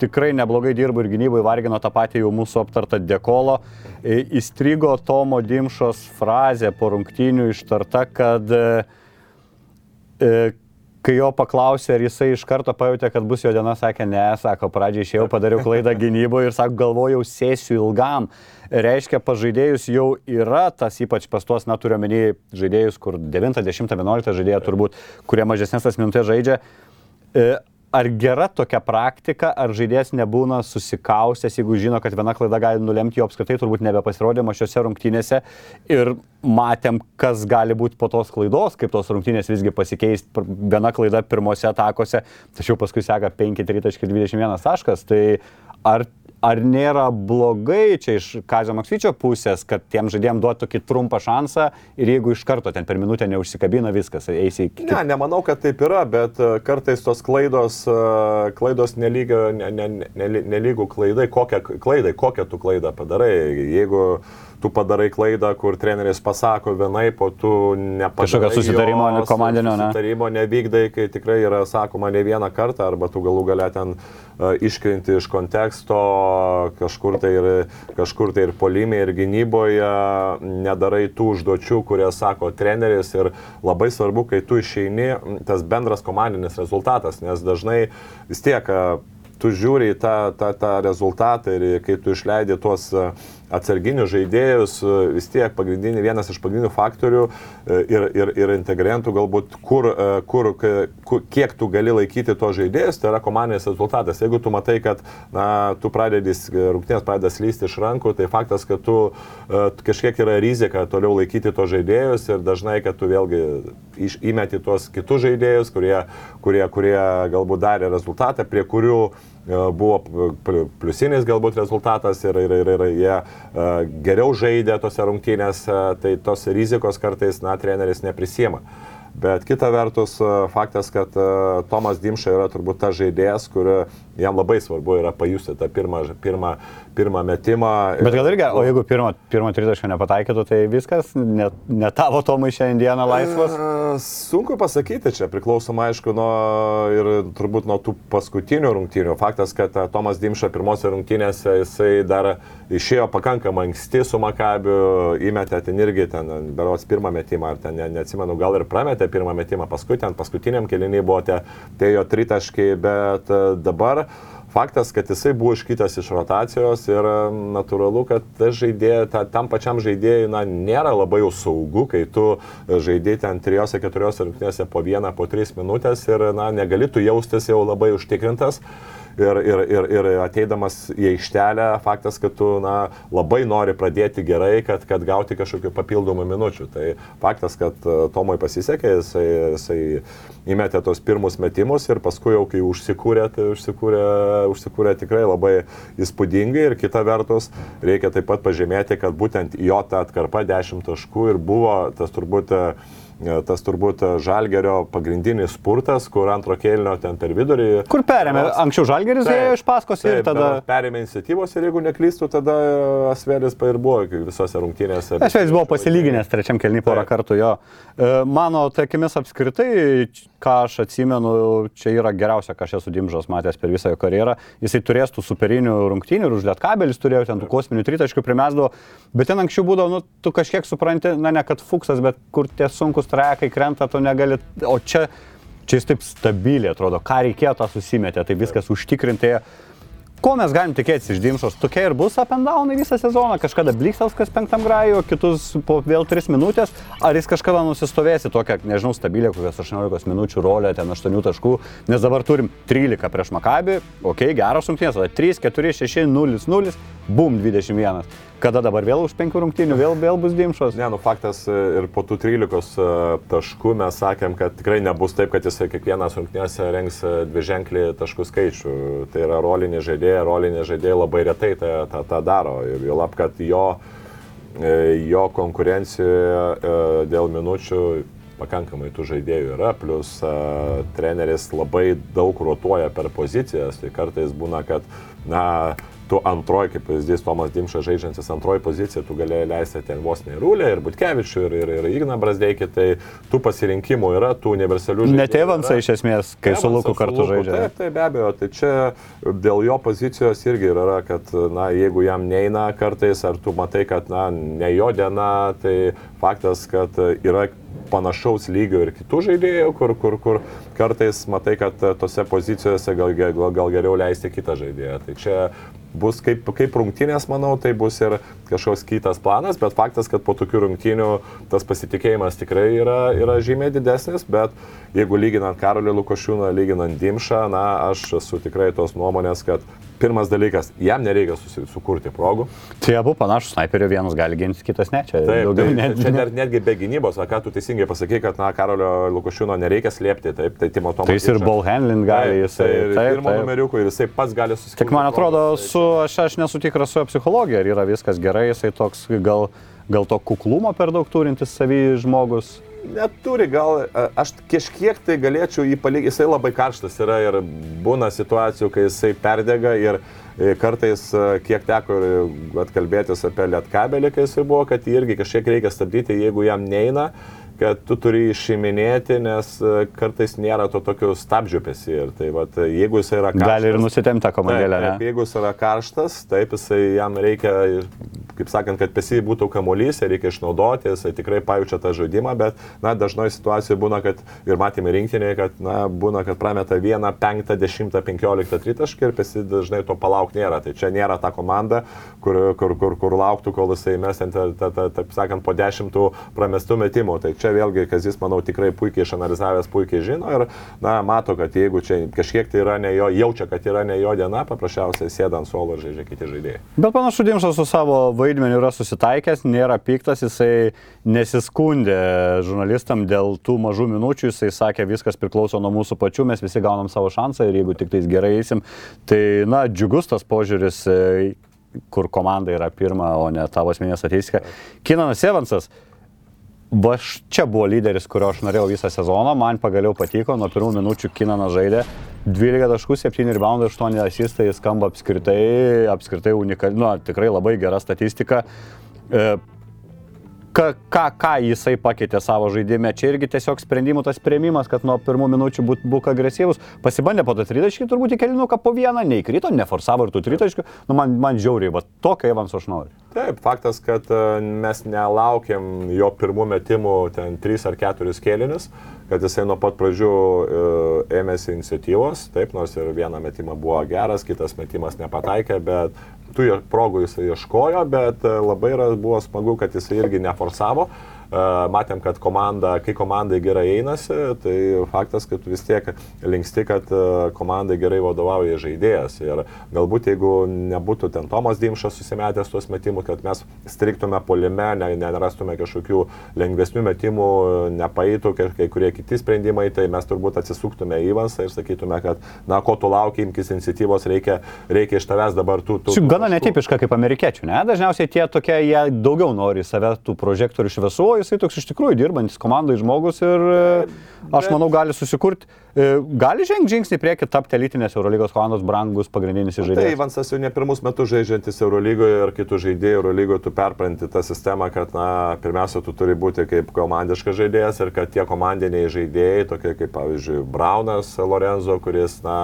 tikrai neblogai dirbo ir gynybai vargino tą patį jau mūsų aptartą dekolo. E, įstrigo Tomo Dimšos frazė po rungtynių ištarta, kad e, e, kai jo paklausė, ar jisai iš karto pajutė, kad bus jo diena, sakė, ne, sako, pradžiai išėjau, padariau klaidą gynyboje ir sako, galvojau, sėsiu ilgam. Reiškia, pažaidėjus jau yra tas, ypač pas tuos, na, turiu menį žaidėjus, kur 9, 10, 11 žaidėjai turbūt, kurie mažesnės tas minutės žaidžia ar gera tokia praktika, ar žaidėjas nebūna susikaustęs, jeigu žino, kad viena klaida gali nulemti jo apskritai turbūt nebepasirodymą šiuose rungtynėse ir matėm, kas gali būti po tos klaidos, kaip tos rungtynės visgi pasikeis, viena klaida pirmose atakose, tačiau paskui seka 5-3.21 taškas, tai ar ar nėra blogai čia iš Kazio Maksvyčio pusės, kad tiem žaidėjim duotų tokį trumpą šansą ir jeigu iš karto ten per minutę neužsikabina viskas, eisi į... Ne, nemanau, kad taip yra, bet e, kartais tos klaidos, e, klaidos nelygio, ne, ne, ne, nelygų klaidai, kokią klaidai, kokią tu klaidą padarai. Jeigu tu padarai klaidą, kur treneris pasako vienai, po tu nepadarai. Kažkokio susitarimo jo, komandinio, ne? Susitarimo nevykdai, kai tikrai yra sakoma ne vieną kartą, arba tu galų galę ten uh, iškrinti iš konteksto, kažkur tai, ir, kažkur tai ir polime, ir gynyboje, nedarai tų užduočių, kurie sako treneris ir labai svarbu, kai tu išeini, tas bendras komandinis rezultatas, nes dažnai vis tiek uh, tu žiūri į tą, tą, tą rezultatą ir kai tu išleidi tuos uh, atsarginius žaidėjus vis tiek pagrindinį, vienas iš pagrindinių faktorių e, ir, ir, ir integrantų galbūt, kur, e, kur, kur, kiek tu gali laikyti to žaidėjus, tai yra komandinis rezultatas. Jeigu tu matai, kad na, tu pradedi, rungtynės pradeda slysti iš rankų, tai faktas, kad tu e, kažkiek yra rizika toliau laikyti to žaidėjus ir dažnai, kad tu vėlgi iš, įmeti tuos kitus žaidėjus, kurie, kurie, kurie galbūt darė rezultatą, prie kurių buvo pliusinis galbūt rezultatas ir, ir, ir, ir jie geriau žaidė tose rungtynėse, tai tos rizikos kartais, na, treneris neprisima. Bet kita vertus, faktas, kad Tomas Dimša yra turbūt tas žaidėjas, kur jam labai svarbu yra pajusti tą pirmą, pirmą, pirmą metimą. Bet gal irgi, o jeigu pirmą, pirmą tritašką nepataikytų, tai viskas, ne, ne tavo Tomai šiandieną laisvas? Sunku pasakyti, čia priklausoma aišku nuo ir turbūt nuo tų paskutinių rungtynių. Faktas, kad Tomas Dimša pirmose rungtynėse jisai dar išėjo pakankamai anksti su Makabiu, įmetė ten irgi ten, beros pirmą metimą, ar ten ne, neatsimenu, gal ir prametė pirmą metimą, paskui ten paskutiniam keliniai buvo tie, tie jo tritaškai, bet dabar faktas, kad jisai buvo iškytas iš rotacijos ir natūralu, kad žaidėjai, ta, tam pačiam žaidėjui na, nėra labai jau saugu, kai tu žaidėjai ten 3-4 rungtynėse po 1-po 3 minutės ir na, negali tu jaustis jau labai užtikrintas ir, ir, ir, ir ateidamas į aikštelę, faktas, kad tu na, labai nori pradėti gerai, kad, kad gauti kažkokių papildomų minučių. Tai faktas, kad e, Tomui pasisekė, jisai, jisai įmetė tos pirmus metimus ir paskui jau kai užsikūrė, tai užsikūrė, užsikūrė tikrai labai įspūdingai ir kita vertus reikia taip pat pažymėti, kad būtent jo ta atkarpa 10 taškų ir buvo tas turbūt uh, tas turbūt Žalgerio pagrindinis spurtas, kur antro kėlinio ten per vidurį. Kur perėmė? Anksčiau Žalgeris ėjo iš paskos ir taip, tada... Perėmė iniciatyvos ir jeigu neklystų, tada Asvelis ir buvo visose rungtynėse. Asvelis buvo pasilyginęs trečiam kėlinį porą kartų jo. E, mano taikimis apskritai, ką aš atsimenu, čia yra geriausia, ką aš esu Dimžas matęs per visą jo karjerą. Jisai turės tų superinių rungtynių ir užliet kabelis turėjo ten tų kosminių tritaškių primesdavo, bet ten anksčiau būdavo, nu, tu kažkiek supranti, na ne kad fuksas, bet kur tie sunkus sunkus trekai krenta, tu negali, o čia, čia jis taip stabiliai atrodo, ką reikėjo, tą susimetė, tai viskas užtikrintai. Ko mes galim tikėtis iš Dimšos? Tokia ir bus up and down visą sezoną, kažkada Bliksels kas penktam grajų, kitus po vėl 3 minutės, ar jis kažkada nusistovės į tokią, nežinau, stabilę, kokias 18 minučių rolę, ten 8 taškų, nes dabar turim 13 prieš Makabį, ok, geros rungtynės, tada 3, 4, 6, 0, 0, bum 21. Kada dabar vėl už penkių rungtynių, vėl, vėl bus dimšos? Ne, nu faktas e, ir po tų 13 e, taškų mes sakėm, kad tikrai nebus taip, kad jisai kiekvienas rungtynėse rengs e, dviženklį taškų skaičių. Tai yra rolinė žaidėja, rolinė žaidėja labai retai tą, tą, tą daro. Ir jau lab, kad jo, jo konkurencijoje dėl minučių pakankamai tų žaidėjų yra, plus uh, treneris labai daug rotuoja per pozicijas, tai kartais būna, kad, na, tu antroji, kaip pavyzdys, Tomas Dimšas žaidžiantis antroji pozicija, tu galėjai leisti ten vos ne Rūlę, ir Butkevičių, ir, ir, ir Igną Brasdeikį, tai tų pasirinkimų yra, tų universalių žaidėjų. Net Evansą iš esmės, kai Evansą, su Luku kartu žaidžia. Taip, taip, be abejo, tai čia dėl jo pozicijos irgi yra, kad, na, jeigu jam neina kartais, ar tu matai, kad, na, ne jo diena, tai faktas, kad yra panašaus lygio ir kitų žaidėjų, kur, kur, kur kartais matai, kad tose pozicijose gal, gal, gal geriau leisti kitą žaidėją. Tai čia bus kaip, kaip rungtynės, manau, tai bus ir kažkoks kitas planas, bet faktas, kad po tokių rungtynių tas pasitikėjimas tikrai yra, yra žymiai didesnis, bet jeigu lyginant Karolį Lukošiūną, lyginant Dimšą, na, aš esu tikrai tos nuomonės, kad pirmas dalykas, jam nereikia susi, sukurti progų. Tai abu panašus snaiperių, vienas gali ginti, kitas ne. Čia, Taip, daugiau tai, net, čia net, netgi be gynybos, va, ką tu teisingai pasakai, kad, na, Karolio Lukošiūno nereikia slėpti, taip, tai Timo Tomas. Tai jis ir ball handling gali, jisai. tai ir pirmo taip. numeriukų ir jisai pats gali susikurti. Tik man atrodo, progos, tai su, aš, aš nesu tikras su jo psichologija, ar yra viskas gerai, jisai toks gal, gal to kuklumo per daug turintis savį žmogus. Neturi, gal a, aš kažkiek tai galėčiau jį palyginti, jisai labai karštas yra ir būna situacijų, kai jisai perdega ir e, kartais, a, kiek teko atkalbėtis apie lietkabelį, kai jisai buvo, kad jį irgi kažkiek reikia stabdyti, jeigu jam neina kad tu turi išiminėti, nes kartais nėra to tokio stabdžio pesi. Ir tai va, jeigu jis yra karštas. Gali ir nusitemti tą komandėlę, taip, jeigu jis yra karštas, taip, jisai jam reikia, kaip sakant, kad pesi būtų kamuolys, reikia išnaudoti, jisai tikrai pajaučia tą žaidimą, bet, na, dažnoji situacija būna, kad ir matėme rinkinėje, kad, na, būna, kad prameta vieną, penktą, dešimtą, penkioliktą tritaškį ir pesi dažnai to palauk nėra. Tai čia nėra ta komanda, kur, kur, kur, kur lauktų, kol jisai mes ten, ta- ta- ta- taip sakant, po dešimtų pramestų metimų. Tai čia vėlgi, kas jis, manau, tikrai puikiai išanalizavęs, puikiai žino ir, na, mato, kad jeigu čia kažkiek tai yra ne jo, jaučia, kad yra ne jo diena, paprasčiausiai sėda ant suolo ir žaidžia kiti žaidėjai. Bet panašu, Dimšas su savo vaidmeniu yra susitaikęs, nėra piktas, jisai nesiskundė žurnalistam dėl tų mažų minučių, jisai sakė, viskas priklauso nuo mūsų pačių, mes visi gaunam savo šansą ir jeigu tik tais gerai eisim, tai, na, džiugus tas požiūris, e, kur komanda yra pirma, o ne tavo asmeninė statistika. Kinanas Evansas. Va čia buvo lyderis, kurio aš norėjau visą sezoną, man pagaliau patiko, nuo pirmų minučių Kinanas žaidė 12 taškų, 7 reboundai, 8 asistai, skamba apskritai, apskritai unikali, nu, tikrai labai gera statistika. E, ką, ką, ką jisai pakeitė savo žaidime. Čia irgi tiesiog sprendimų tas prieimimas, kad nuo pirmų minučių būt, būk agresyvus. Pasibandė po tą tritaškį, turbūt į kelinuką po vieną, neįkrito, neforsavo ir tų tritaškių. Nu, man, man žiauriai, va tokio Evanso aš noriu. Taip, faktas, kad e, mes nelaukiam jo pirmų metimų ten 3 ar 4 kėlinius, kad jisai nuo pat pradžių e, ėmėsi iniciatyvos, taip, nors ir vieną metimą buvo geras, kitas metimas nepataikė, bet tų progų jisai ieškojo, bet e, labai yra, buvo smagu, kad jisai irgi neforsavo. E, Matėm, kad komanda, kai komandai gerai einasi, tai faktas, kad vis tiek linksti, kad komandai gerai vadovauja žaidėjas. Ir galbūt jeigu nebūtų ten Tomas Dimšas susimetęs tuos metimus, kad mes striktume polime, ne, nerastume kažkokių lengvesnių metimų, nepaeitų kai, kurie kiti sprendimai, tai mes turbūt atsisuktume į Ivansą ir sakytume, kad, na, ko tu laukia, imkis iniciatyvos, reikia, reikia iš tavęs dabar tų... tų Šiaip gana netipiška kaip amerikiečių, ne? Dažniausiai tie tokie, jie daugiau nori save tų prožektorių šviesų, jisai toks iš tikrųjų dirbantis komandai žmogus ir e, aš manau gali susikurti, gali žengti žingsnį priekį, tapti elitinės Eurolygos komandos brangus pagrindinis Tai žaidėjas. Ivansas jau ne pirmus metus žaidžiantis Eurolygoje ir kitų žaidėjų Eurolygoje, tu perpranti tą sistemą, kad, na, pirmiausia, tu turi būti kaip komandiškas žaidėjas ir kad tie komandiniai žaidėjai, tokie kaip, pavyzdžiui, Braunas Lorenzo, kuris, na,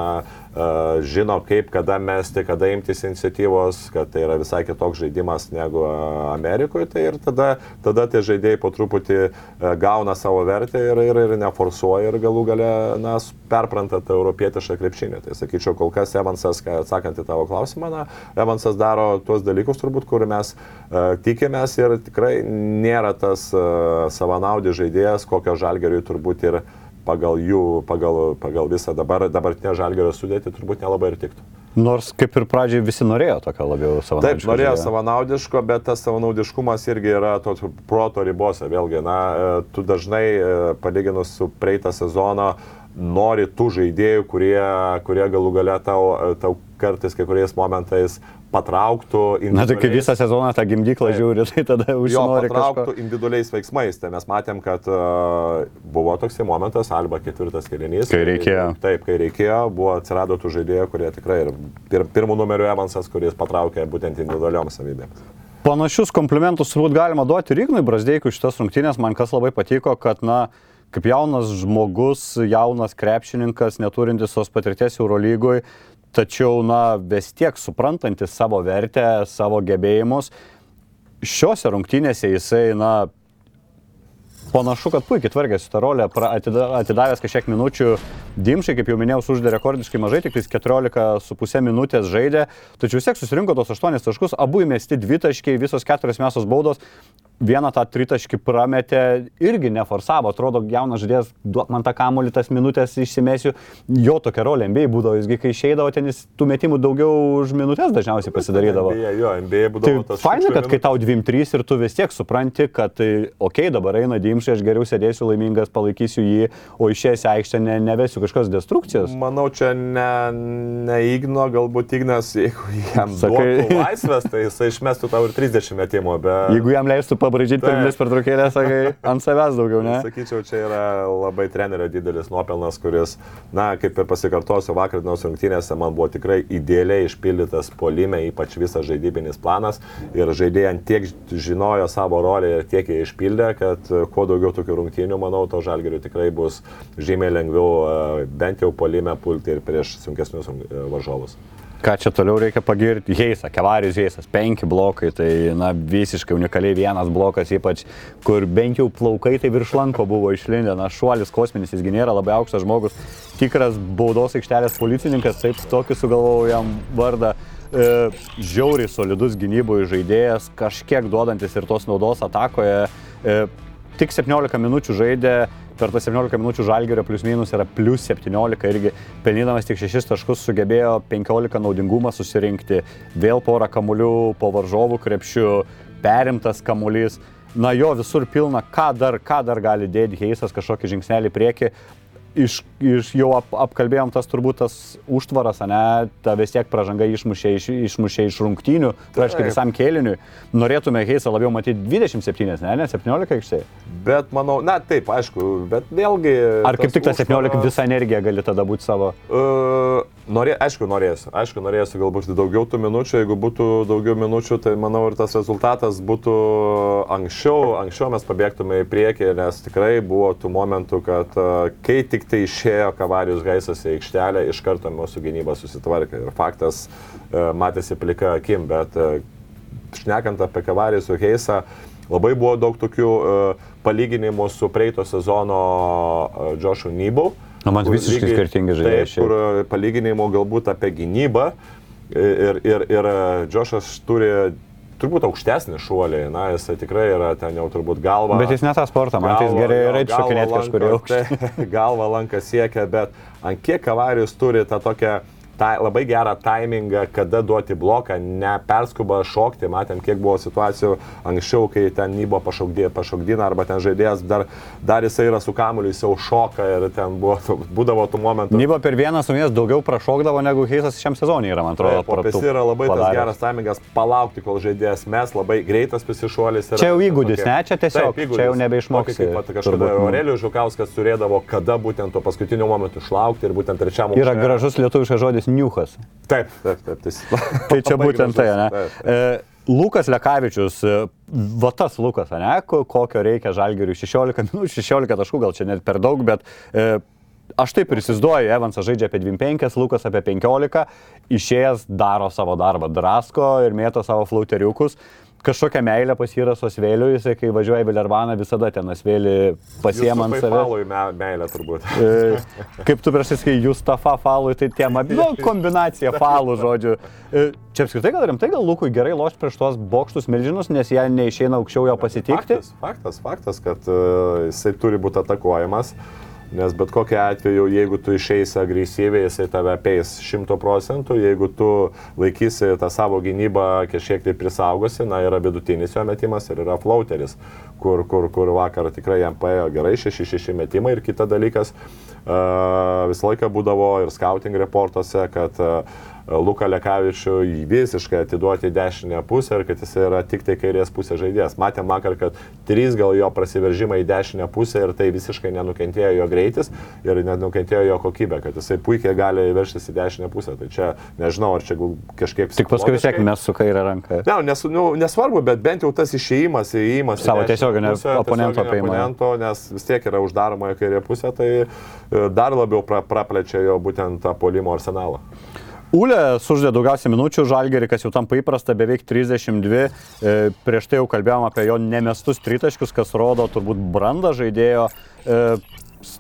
e, žino, kaip, kada mesti, kada imtis iniciatyvos, kad tai yra visai kitoks žaidimas negu e, Amerikoje, tai ir tada, tada tie žaidėjai po truputį e, gauna savo vertę ir, ir, ir neforsuoja ir galų gale, na, s- perpranta tą europietišką krepšinį. Tai sakyčiau, kol kas Evansas, atsakant į tavo klausimą, na, Evansas daro tuos dalykus turbūt, kur mes uh, tikimės ir tikrai nėra tas uh, savanaudis žaidėjas, kokio žalgeriui turbūt ir pagal jų, pagal, pagal visą dabar, dabartinę žalgerio sudėtį turbūt nelabai ir tiktų. Nors kaip ir pradžiai visi norėjo tokio labiau savo Taip, norėjo savanaudiško, bet tas savanaudiškumas irgi yra to proto ribose. Vėlgi, na, e, tu dažnai, palyginus su praeitą sezoną, nori tų žaidėjų, kurie, kurie galų gale tau, tau kartais kai kuriais momentais patrauktų. Na, tai kai visą sezoną tą gimdyklą Taip. žiūri, tai tada užsinori patrauktų kažko. individualiais veiksmais. Tai mes matėm, kad uh, buvo toksai momentas, arba ketvirtas kelinys. Kai reikėjo. Taip, kai reikėjo, buvo atsirado tų žaidėjų, kurie tikrai ir pir, pirmų numerių Evansas, kuris patraukė būtent individualiom savybėms. Panašius komplimentus turbūt galima duoti ir Ignui Brasdeikui šitas rungtynės. Man kas labai patiko, kad, na, kaip jaunas žmogus, jaunas krepšininkas, neturintis tos patirties Eurolygoj, tačiau, na, vis tiek suprantantis savo vertę, savo gebėjimus, šiuose rungtynėse jisai, na, panašu, kad puikiai tvarkėsi tą rolę, atidavęs kažkiek minučių. Dimšai, kaip jau minėjau, uždė rekordiškai mažai, tik tais 14,5 minutės žaidė, tačiau vis tiek susirinko tos 8 taškus, abu įmesti 2 taškai, visos 4 mesos baudos, vieną tą tritaškį prametė, irgi neforsavo, atrodo, jaunas žaidėjas, duok man tą kamuolį, tas minutės išsimesiu, jo tokia rolė MBA būdavo, jisgi kai išeidavo, ten jis tų metimų daugiau už minutės dažniausiai pasidarydavo. NBA, jo, Tai būdavo tas. faina, kad kai tau 2-3 ir tu vis tiek supranti, kad, tai, okei, okay, dabar eina Dimšai, aš geriau sėdėsiu laimingas, palaikysiu jį, o išėjęs aikštę ne, nevesiu kažkokios destrukcijos. Manau, čia ne, ne Igno, galbūt Ignas, jeigu jam Sakai- laisvės, tai jisai išmestų tau ir 30 metimų, bet... Jeigu jam leistų pabražyti per vis pertraukėlę, sakai, ant savęs daugiau, ne? Sakyčiau, čia yra labai trenerio didelis nuopelnas, kuris, na, kaip ir pasikartosiu, vakar dienos rungtynėse man buvo tikrai idealiai išpildytas polime, ypač visas žaidybinis planas ir žaidėjai tiek žinojo savo rolę ir tiek jie išpildė, kad kuo daugiau tokių rungtynių, manau, to žalgeriu tikrai bus žymiai lengviau e, bent jau polime pulti ir prieš sunkesnius e, varžovus. Ką čia toliau reikia pagirti? Heisa, Kevarius Heisas, penki blokai, tai na, visiškai unikaliai vienas blokas, ypač kur bent jau plaukai tai virš lanko buvo išlindę, na, šuolis kosminis, jisgi nėra labai aukštas žmogus, tikras baudos aikštelės policininkas, taip tokį sugalvojau jam vardą. E, žiauriai solidus gynyboje žaidėjas, kažkiek duodantis ir tos naudos atakoje. E, tik 17 minučių žaidė, per tas 17 minučių žalgerio plius minus yra plius 17 irgi. Pelnydamas tik 6 taškus sugebėjo 15 naudingumą susirinkti, vėl porą kamuolių po varžovų krepšių, perimtas kamuolys. Na jo visur pilna, ką dar, ką dar gali dėti Heisas? Kažkokį žingsnelį į priekį. Iš, iš jau ap, apkalbėjom tas turbūt tas užtvaras, ne, ta vis tiek pažanga išmušė iš, išmušė iš rungtynių, praškai visam kėliniui. Norėtume Heisą labiau matyti 27, ne, ne 17 aikštėje. Bet manau, na taip, aišku, bet vėlgi... Ar kaip tik tas 17 užtvaras- visą energiją gali tada būti savo? Uh, norė, aišku, norėsiu. Aišku, norėsiu galbūt daugiau tų minučių. Jeigu būtų daugiau minučių, tai manau ir tas rezultatas būtų anksčiau. Anksčiau mes pabėgtume į priekį, nes tikrai buvo tų momentų, kad kai tik tai išėjo Kavarijus Gaisas į aikštelę, iš karto mūsų gynyba susitvarkė. Ir faktas uh, matėsi plika akim, bet uh, šnekant apie Kavarijus su Heisa, labai buvo daug tokių uh, palyginimų su praeito sezono Joshu Nybau. Na, man visiškai lygiai- skirtingi žaidėjai Taip, kur e, palyginimo galbūt apie gynybą ir, ir, ir e, Džošas turi turbūt aukštesnį šuolį, na, jis tikrai yra ten jau turbūt galva. Bet jis ne tą sportą, man tai jis jo, yra galva šokinėti kažkur tai Galva lanka siekia, bet ant kiek kavarijus turi tą tokią ta, labai gerą timingą, kada duoti bloką, neperskuba šokti. Matėm, kiek buvo situacijų anksčiau, kai ten Nybo pašokdina arba ten žaidėjas dar, dar jisai yra su kamuoliu, jis jau šoka ir ten buvo, būdavo tų momentų. Nybo per vieną sumės daugiau prašokdavo negu Heisas šiam sezonui yra, man atrodo. Popės pra- yra labai tas padaręs. geras timingas palaukti, kol žaidėjas mes, labai greitas pasišuolis. yra Čia jau įgūdis, ne? Čia tiesiog- Taip, įgūdis. čia jau nebeišmoksi, Tokį Kaip pat kažkada nu. Aurelijus Žukauskas turėdavo, kada būtent tuo paskutiniu momentu išlaukti ir būtent trečiam Yra gražus lietuviškas žodis niuchas. Taip, taip, taip. Tai, Tai čia būtent tai, ne? taip, taip. E, Lukas Lekavičius, e, va tas Lukas, ne? Ko- Kokio reikia žalgeriui 16 minučių, 16 taškų, gal čia net per daug, bet e, aš taip ir įsivaizduoju, Evansas žaidžia apie 25, Lukas apie 15, išėjęs daro savo darbą, drasko ir mėto savo flauteriukus. Kažkokią meilę pasira su Asvėliu, jisai kai važiuoja į Vilervaną visada ten Asvėlį pasiema ant savęs. Palui me, meilę turbūt. E, Kaip tu prieš tai sakai, Justafa falui, tai tema, nu, kombinacija falų žodžių. E, Čia apskritai gal rimtai, gal Lukui gerai loš prieš tuos bokštus milžinus, nes jie neišeina aukščiau jo pasitikti. Faktas, faktas, faktas kad uh, jisai turi būti atakuojamas. Nes bet kokiu atveju, jeigu tu išeisi agresyviai, jisai tave apeis 100 procentų, jeigu tu laikysi tą savo gynybą kažkiek tai prisaugosi, na yra vidutinis jo metimas ir yra flauteris, kur, kur, kur vakar tikrai jam paėjo gerai 6-6 metimai ir kita dalykas, uh, visą laiką būdavo ir scouting reportuose, kad uh, Luką Lekavičių visiškai atiduoti dešinę pusę ir kad jis yra tik tai kairės pusės žaidėjas. Matėm vakar, kad trys gal jo prasiveržimai į dešinę pusę ir tai visiškai nenukentėjo jo greitis ir nenukentėjo jo kokybė, kad jisai puikiai gali verštis į dešinę pusę. Tai čia nežinau, ar čia kažkiek... Tik paskui vis tiek mes su kairė ranka. Ne, nes, nu, nesvarbu, bet bent jau tas išėjimas, įėjimas Savo tiesioginio oponento oponento, nes vis tiek yra uždaroma į kairę pusę, tai e, dar labiau pra, praplečia jo būtent tą polimo arsenalą. Ulė suždė daugiausiai minučių, Žalgerį, kas jau tampa įprasta, beveik 32. E, prieš tai jau kalbėjom apie jo nemestus tritaškius, kas rodo turbūt brandą žaidėjo. E,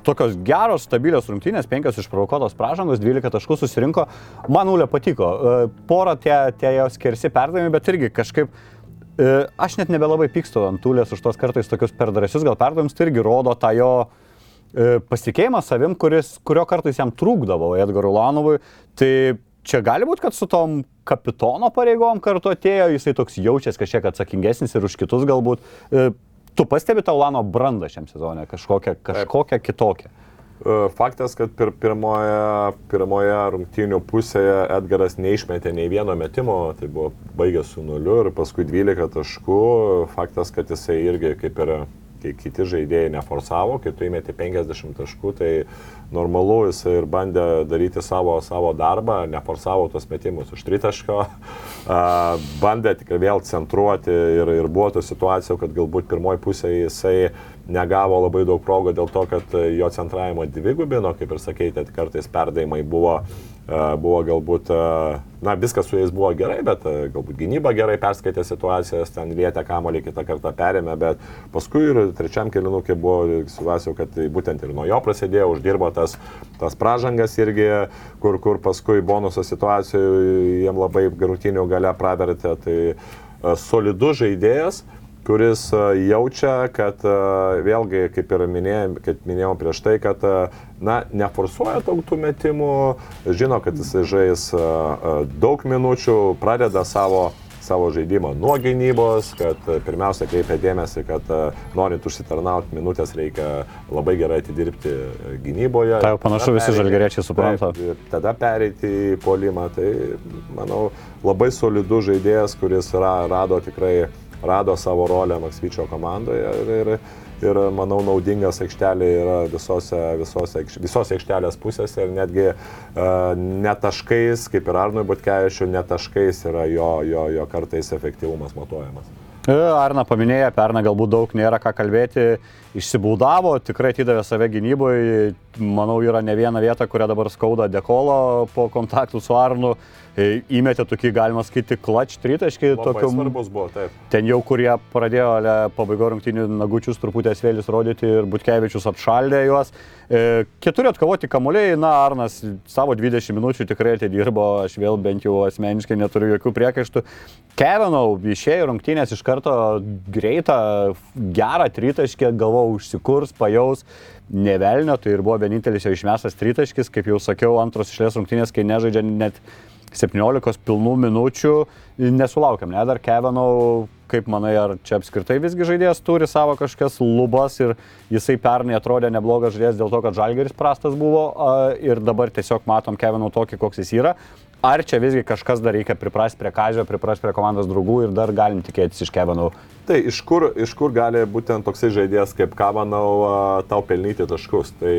tokios geros, stabilios rungtynės, penkios išprovokuotos pražangos, 12 taškų susirinko. Man Ulė patiko. E, porą tie, tie jos skersi perdavimai, bet irgi kažkaip e, aš net nebelabai pykstu ant Ulės už tos kartais tokius perdrasius gal perdavimus, tai irgi rodo tą jo e, pasitikėjimą savim, kuris, kurio kartais jam trūkdavo Edgarui Lanovui. Tai čia gali būti, kad su tom kapitono pareigom kartu atėjo, jisai toks jaučiasi kažkiek atsakingesnis ir už kitus galbūt. E, tu pastebi Taulano brandą šiam sezonė, kažkokią, kažkokią kitokią. E, Faktas, kad pir, pirmoje, pirmoje rungtynių pusėje Edgaras neišmetė nei vieno metimo, tai buvo baigęs su nuliu ir paskui 12 taškų. Faktas, kad jisai irgi kaip ir kai kiti žaidėjai neforsavo, kai tu įmeti 50 taškų, tai normalu jis ir bandė daryti savo, savo darbą, neforsavo tos metimus už tritaško, bandė tik vėl centruoti ir, ir buvo tų situacijų, kad galbūt pirmoji pusė jisai negavo labai daug progų dėl to, kad jo centravimo dvigubino, kaip ir sakėte, kartais perdavimai buvo buvo galbūt, na, viskas su jais buvo gerai, bet galbūt gynyba gerai perskaitė situacijas, ten lietė kamolį kitą kartą perėmė, bet paskui ir trečiam kilinukė buvo situacijų, kad tai būtent ir nuo jo prasidėjo, uždirbo tas, tas pražangas irgi, kur, kur paskui bonuso situacijų jiem labai garutinių gale pravertė, tai solidus žaidėjas kuris jaučia, kad vėlgi, kaip ir minėjom, minėjom prieš tai, kad na, neforsuoja daug tų metimų, žino, kad jisai žais daug minučių, pradeda savo savo žaidimą nuo gynybos, kad pirmiausia kreipia dėmesį, kad norint užsitarnauti minutės reikia labai gerai atidirbti gynyboje. Tai jau panašu visi žalgeriečiai supranta. Taip, tada pereiti į polimą. Tai, manau, labai solidus žaidėjas, kuris ra, rado tikrai rado savo rolę Maksvyčio komandoje ir, ir, ir manau naudingas aikštelė yra visose, visose, visose aikštelės pusėse ir netgi uh, netaškais, kaip ir Arnui Butkevičiu, netaškais yra jo, jo, jo kartais efektyvumas matuojamas. E, Arna paminėjo, perna galbūt daug nėra ką kalbėti, išsibūdavo, tikrai atidavė save gynyboje, manau yra ne viena vieta, kurią dabar skauda Dekolo po kontaktų su Arnu. E, įmetė tokį, galima sakyti, klač tritaškį. Tokiu svarbus buvo, taip. Ten jau, kurie pradėjo pabaigo rungtinių nagučius truputį svėlis rodyti ir Butkevičius atšaldė juos. E, keturi atkovoti kamuoliai, na, Arnas savo 20 minučių tikrai atidirbo, aš vėl bent jau asmeniškai neturiu jokių priekaištų. Kevinau išėjo rungtinės iš karto greitą, gerą tritaškį, galvau, užsikurs, pajaus. Nevelnio, tai ir buvo vienintelis jau išmestas tritaškis, kaip jau sakiau, antros išlės rungtinės, kai nežaidžia net 17 pilnų minučių nesulaukiam, ne, dar Kevinau, kaip manai, ar čia apskritai visgi žaidėjas turi savo kažkokias lubas ir jisai pernai atrodė neblogas žaidėjas dėl to, kad Žalgeris prastas buvo ir dabar tiesiog matom Kevinau tokį, koks jis yra. Ar čia visgi kažkas dar reikia priprasti prie Kažio, priprasti prie komandos draugų ir dar galim tikėtis iš Kevinau Tai iš kur, iš kur gali būtent toksai žaidėjas kaip Kavanau tau pelnyti taškus? Tai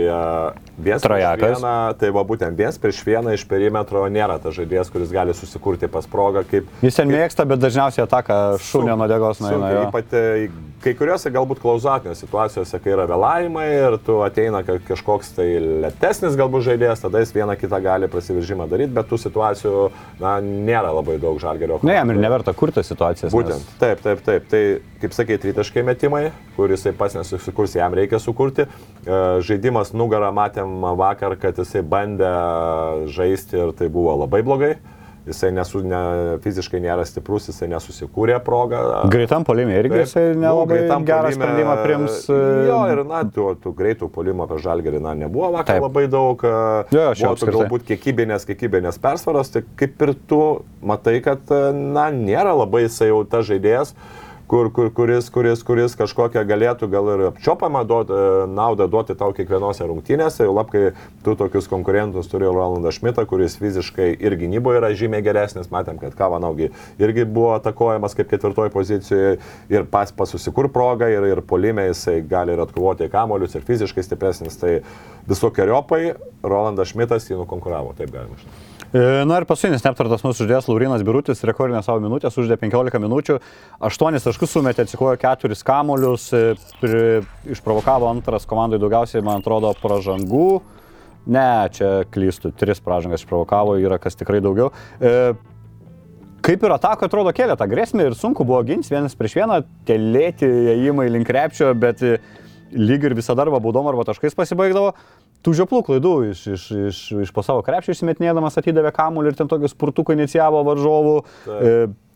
vienas prieš vieną, tai va būtent vienas prieš vieną iš perimetro nėra tas žaidėjas, kuris gali susikurti pas progą. Kaip, Jis ten kaip, mėgsta, bet dažniausiai ataką šunio nuo degos nueina. Ypač kai kuriuose galbūt klauzatinės situacijose, kai yra vėlavimai ir tu ateina kažkoks tai lėtesnis galbūt žaidėjas, tada jis vieną kitą gali prasiveržimą daryti, bet tų situacijų na, nėra labai daug žalgerio. Ne, jam ir neverta kurti situacijas. Būtent, nes... taip, taip, taip. Tai kaip sakė, tritaškai metimai, kur jisai pas nesusikurs, jam reikia sukurti. E, žaidimas nugarą matėm vakar, kad jisai bandė žaisti ir tai buvo labai blogai jisai nesu, ne, fiziškai nėra stiprus, jisai nesusikūrė progą. Greitam polimė irgi Taip, jisai nelabai nu, gerą polime, sprendimą priims. Jo, ir na, tų, tų greitų polimo apie žalgerį, na, nebuvo vakar Taip. labai daug. Jo, buvo tų, galbūt kiekybinės, kiekybinės persvaros, tai kaip ir tu matai, kad, na, nėra labai jisai jau tas žaidėjas kur, kur, kuris, kuris, kuris kažkokią galėtų gal ir apčiopamą duot, e, naudą duoti tau kiekvienose rungtynėse, jau lab, kai tu tokius konkurentus turi Rolandą Šmitą, kuris fiziškai ir gynyboje yra žymiai geresnis, matėm, kad Kavanaugi irgi buvo atakuojamas kaip ketvirtoji pozicijoje ir pas pasusikur progą ir, ir polime jisai gali ir atkovoti kamolius ir fiziškai stipresnis, tai visokiojopai Rolandas Šmitas jį nukonkuravo, taip galima žinoti. E, na ir paskutinis neaptartas mūsų žaidėjas Laurinas Birutis, rekordinę savo minutę, uždė 15 minučių, 8 taškus sumetė, atsikojo 4 kamolius, e, išprovokavo antras komandai daugiausiai, man atrodo, pražangų. Ne, čia klystų, tris pražangas išprovokavo, yra kas tikrai daugiau. E, kaip ir atako atrodo kėlė tą grėsmę ir sunku buvo gintis vienas prieš vieną, tie lėti įėjimai link krepšio, bet lyg ir visą darbą baudom arba taškais pasibaigdavo. Tų žioplų klaidų iš, iš, iš, iš po savo krepšio išsimetinėdamas atidavė kamuolį ir ten tokius spurtuką inicijavo varžovų. E,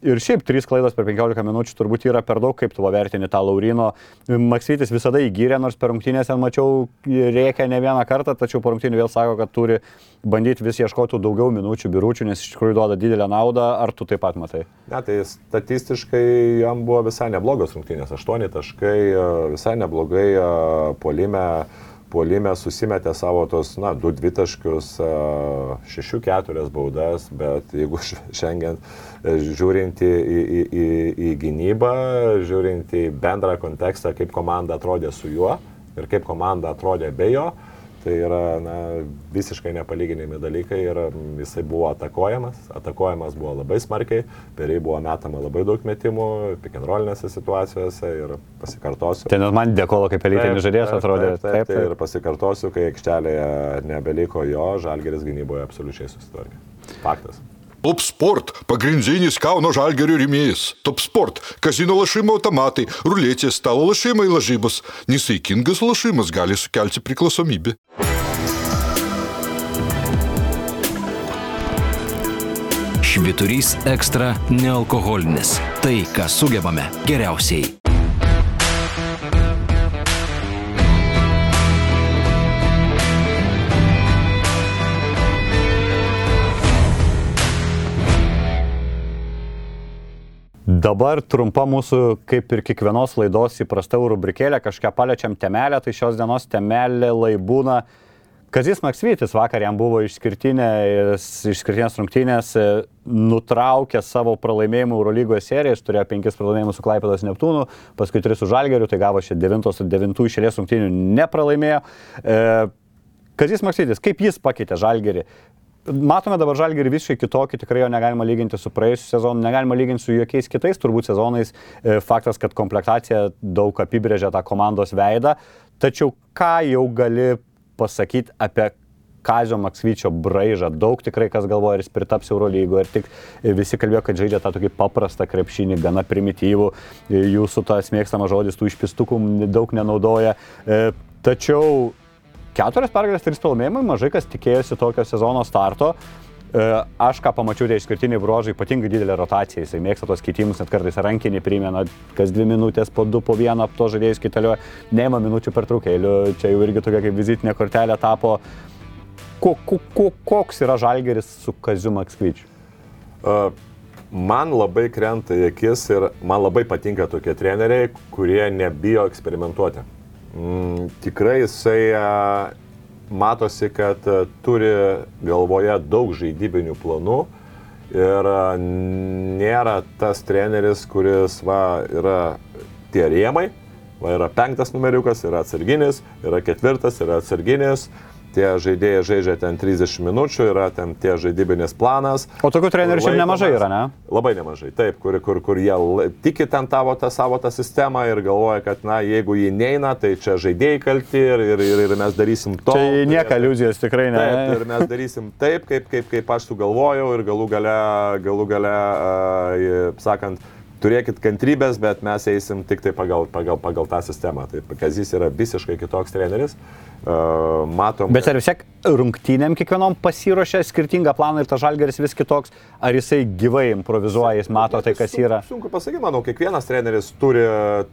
ir šiaip trys klaidos per 15 minučių turbūt yra per daug, kaip tu vertini tą Laurino. Maksytis visada įgyrė, nors per rungtynės ten mačiau reikia ne vieną kartą, tačiau po rungtynių vėl sako, kad turi bandyti vis ieškoti daugiau minučių biručių, nes iš tikrųjų duoda didelę naudą. Ar tu taip pat matai? Ne, tai statistiškai jam buvo visai neblogos rungtynės. 8 taškai, visai neblogai polime puolime susimetė savo tos, na, 2 taškius, 6-4 baudas, bet jeigu šiandien žiūrint į, į, į, į gynybą, žiūrint į bendrą kontekstą, kaip komanda atrodė su juo ir kaip komanda atrodė be jo, Tai yra na, visiškai nepalyginami dalykai ir jisai buvo atakuojamas, atakuojamas buvo labai smarkiai, per jį buvo metama labai daug metimų, pikenrolinėse situacijose ir pasikartosiu. Ten man dėkolo kaip elitinis žaidėjas atrodė. Taip, taip, taip, taip, ir pasikartosiu, kai aikštelėje nebeliko jo, žalgeris gynyboje absoliučiai susitvarkė. Faktas. Top Sport – pagrindinis Kauno žalgerio rėmėjas. Top Sport – kazino lašimo automatai, ruletės, stalo lašimai lažybos. Nesaikingas lašimas gali sukelti priklausomybę. Šviturys ekstra nealkoholinis. Tai, ką sugebame geriausiai. Dabar trumpa mūsų, kaip ir kiekvienos laidos įprasta rubrikėlė, kažką paliečiam temelę, tai šios dienos temelė laibūna. Kazis Maksvytis vakar jam buvo išskirtinės, išskirtinės rungtynės, e, nutraukė savo pralaimėjimų Eurolygoje seriją, jis turėjo penkis pralaimėjimus su Klaipėdos Neptūnu, paskui tris su Žalgeriu, tai gavo šią devintos ir devintų išėlės rungtynių nepralaimėjo. E, Kazis Maksvytis, kaip jis pakeitė Žalgerį? Matome dabar žalgerį visiškai kitokį, tikrai jo negalima lyginti su praėjusiu sezonu, negalima lyginti su jokiais kitais turbūt sezonais. E, faktas, kad komplektacija daug apibrėžia tą komandos veidą, tačiau ką jau gali pasakyti apie Kazio Maksvyčio braižą. Daug tikrai kas galvoja, ar jis pritaps Eurolygo, ir tik visi kalbėjo, kad žaidžia tą tokį paprastą krepšinį, gana primityvų. Jūsų tas mėgstamas žodis, tų išpistukų daug nenaudoja. E, tačiau keturias pergalės, trys pralaimėjimai, mažai kas tikėjosi tokio sezono starto. E, aš ką pamačiau, tai išskirtiniai bruožai, ypatingai didelė rotacija, jisai mėgsta tos keitimus, net kartais rankinį primena, kas dvi minutės, po du, po vieną, to žaidėjus kitalioja, neima minučių per trukėlių, čia jau irgi tokia kaip vizitinė kortelė tapo. Ko, ko, ko, koks yra žalgeris su Kaziu Makskvyčiu? Uh, man labai krenta į akis ir man labai patinka tokie treneriai, kurie nebijo eksperimentuoti. Mm, tikrai jisai matosi, kad turi galvoje daug žaidybinių planų ir nėra tas treneris, kuris va, yra tie rėmai, va, yra penktas numeriukas, yra atsarginis, yra ketvirtas, yra atsarginis, tie žaidėjai žaidžia ten 30 minučių, yra ten tie žaidybinis planas. O tokių trenerių šiandien nemažai yra, ne? Labai nemažai, taip, kur, kur, kur jie tiki ten tavo tą savo tą sistemą ir galvoja, kad, na, jeigu jį neina, tai čia žaidėjai kalti ir, ir, ir, ir mes darysim to. Tai nieka iliuzijos tikrai ne. Taip, ir mes darysim taip, kaip, kaip, kaip aš sugalvojau ir galų gale, galų gale, uh, sakant, turėkit kantrybės, bet mes eisim tik tai pagal, pagal, pagal tą sistemą. Taip, Kazis yra visiškai kitoks treneris. Uh, matom. Bet ar vis tiek rungtynėm kiekvienom pasiruošia skirtingą planą ir tas žalgeris vis kitoks, ar jisai gyvai improvizuoja, jis mato tai, kas yra? Sunku pasakyti, manau, kiekvienas treneris turi,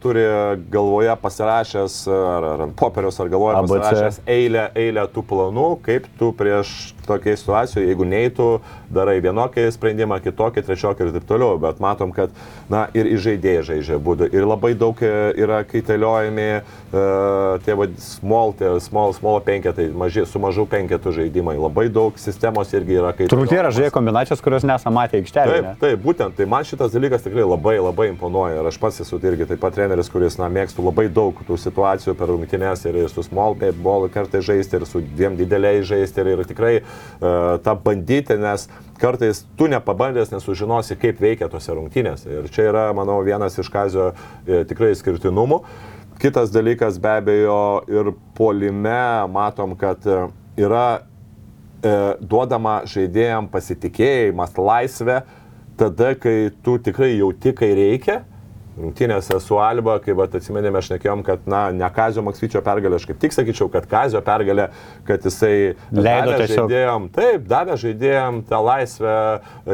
turi galvoje pasirašęs, ar, ar ant popieriaus, ar galvoje ABC. pasirašęs eilę, eilę tų planų, kaip tu prieš tokiai situacijai, jeigu neįtų, darai vienokį sprendimą, kitokį, trečiokį ir taip toliau, bet matom, kad, na, ir žaidėjai žaidžia būdų, ir labai daug e, yra kaitaliojami uh, tie vad small, tie small, small penketai, maži, su mažu penketu žaidimai, labai daug sistemos irgi yra kaitaliojami. Turbūt yra žaidėjai kombinacijos, kurios nesame matę aikštelėje. Taip, taip, būtent, tai man šitas dalykas tikrai labai, labai imponuoja. Ir aš pats esu irgi taip pat treneris, kuris, na, mėgstu labai daug tų situacijų per rungtynės ir, ir su small ball kartai žaisti, ir su dviem dideliais žaisti, ir, ir tikrai tą bandyti, nes kartais tu nepabandęs nesužinosi, kaip veikia tose rungtynėse. Ir čia yra, manau, vienas iš kazio e, tikrai skirtinumų. Kitas dalykas be abejo ir polime matom, kad e, yra e, duodama žaidėjams pasitikėjimas, laisvė, tada, kai tu tikrai jauti, kai reikia rungtynėse su Alba, kai vat, atsimenėme, aš nekėjom, kad, na, ne Kazio Maksvyčio pergalė, aš kaip tik sakyčiau, kad Kazio pergalė, kad jisai Leido žaidėjom, taip, davė žaidėjom tą laisvę,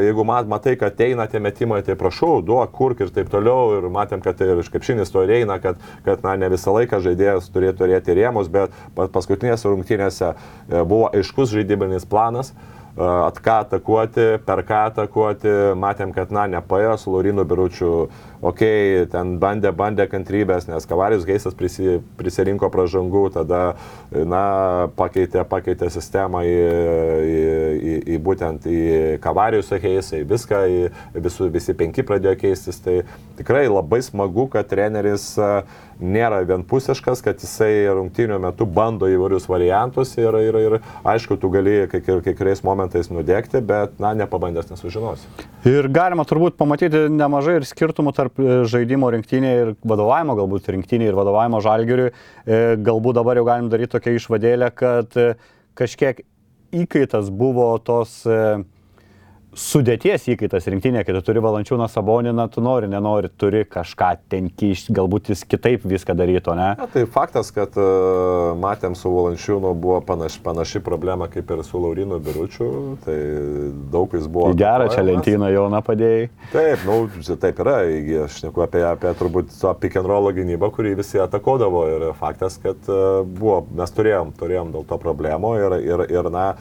jeigu mat, matai, kad eina tie metimai, tai prašau, duok kurk ir taip toliau, ir matėm, kad tai ir iš kapšinis to ir eina, kad, kad na, ne visą laiką žaidėjas turėtų turėti rėmus, bet pa- paskutinėse rungtynėse e, buvo aiškus žaidybinis planas. e, at ką atakuoti, per ką atakuoti, matėm, kad, na, nepaėjo su Laurinu Biručiu, okei, okay, ten bandė, bandė kantrybės, nes Kavarius Geisas prisi, prisirinko pražangų, tada, na, pakeitė, pakeitė sistemą į, į, į, į būtent į Kavarius Geisą, į viską, į visų, visi penki pradėjo keistis, tai tikrai labai smagu, kad treneris nėra vienpusiškas, kad jisai rungtynių metu bando įvairius variantus ir, ir, ir aišku, tu gali kai, kai, kai kuriais momentais nudegti, bet, na, nepabandęs nesužinosi. Ir galima turbūt pamatyti nemažai ir skirtumų tarp e, žaidimo rinktinėje ir vadovavimo, galbūt rinktinėje ir vadovavimo žalgiriui. E, Galbūt dabar jau galim daryti tokią išvadėlę, kad e, kažkiek įkaitas buvo tos e, sudėties įkaitas rinktinė, kai tu turi valančiūną saboniną, tu nori, nenori, turi kažką ten kišti, galbūt jis kitaip viską darytų, ne? Na, tai faktas, kad uh, matėm su Valančiūnu buvo panaši, panaši problema kaip ir su Laurinu Biručiu, tai daug jis buvo. Į gerą čia lentyną jauna padėjai. Taip, nu, taip yra, aš neku apie, apie turbūt tą pick and roll gynybą, kurį visi atakodavo ir faktas, kad uh, buvo, mes turėjom, turėjom dėl to problemų ir, ir, ir na,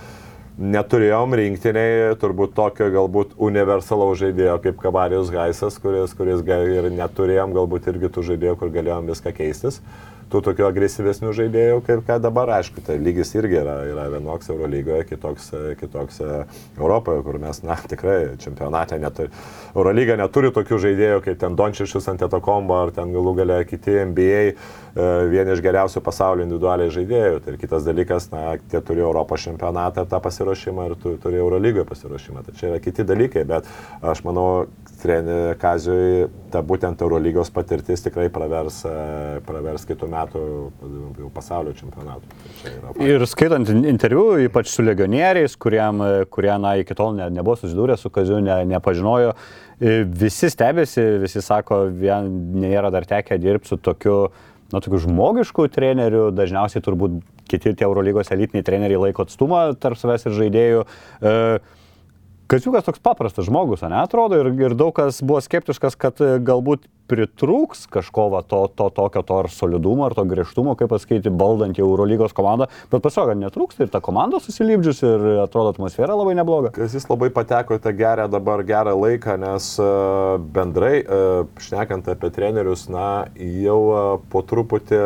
neturėjom rinktiniai turbūt tokio galbūt universalaus žaidėjo kaip Kavarijus Gaisas, kuris, kuris ir neturėjom galbūt irgi tų žaidėjų, kur galėjom viską keistis. Tų tokių agresyvesnių žaidėjų, kaip kad dabar, aišku, tai lygis irgi yra, yra vienoks Eurolygoje, kitoks, kitoks e, Europoje, kur mes, na, tikrai čempionate neturi. Eurolyga neturi tokių žaidėjų kaip ten Dončišius ant Etokombo ar ten galų gale kiti NBA, e, vieni iš geriausių pasaulio individualiai žaidėjų. Tai kitas dalykas, na, tie turi Europos čempionatą tą pasiruošimą ir tu, turi Eurolygoje pasiruošimą. Tai čia yra kiti dalykai, bet aš manau, Kazijui ta būtent Eurolygos patirtis tikrai pravers, e, pravers kitų metų pasaulio čempionatų. Tai. Ir skaitant in- interviu, ypač su legionieriais, kuriem, kurie na, iki tol ne, nebuvo susidūrę su Kaziu, ne, nepažinojo, e, visi stebėsi, visi sako, vien nėra dar tekę dirbti su tokiu, na, tokiu žmogišku treneriu, dažniausiai turbūt kiti tie Eurolygos elitiniai treneriai laiko atstumą tarp savęs ir žaidėjų. E, Kaziukas toks paprastas žmogus, ne atrodo, ir, ir daug kas buvo skeptiškas, kad e, galbūt pritrūks kažko va, to, to tokio, to ar solidumo, ar to griežtumo, kaip pasakyti, baldant jau Eurolygos komandą, bet kad netrūksta ir ta komanda susilipdžius ir atrodo atmosfera labai nebloga. Jis labai pateko į tą gerą dabar gerą laiką, nes e, bendrai, e, šnekant apie trenerius, na, jau e, po truputį,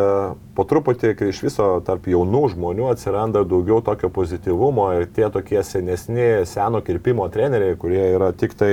po truputį, kai iš viso tarp jaunų žmonių atsiranda daugiau tokio pozityvumo ir tie tokie senesni, seno kirpimo treneriai, kurie yra tik tai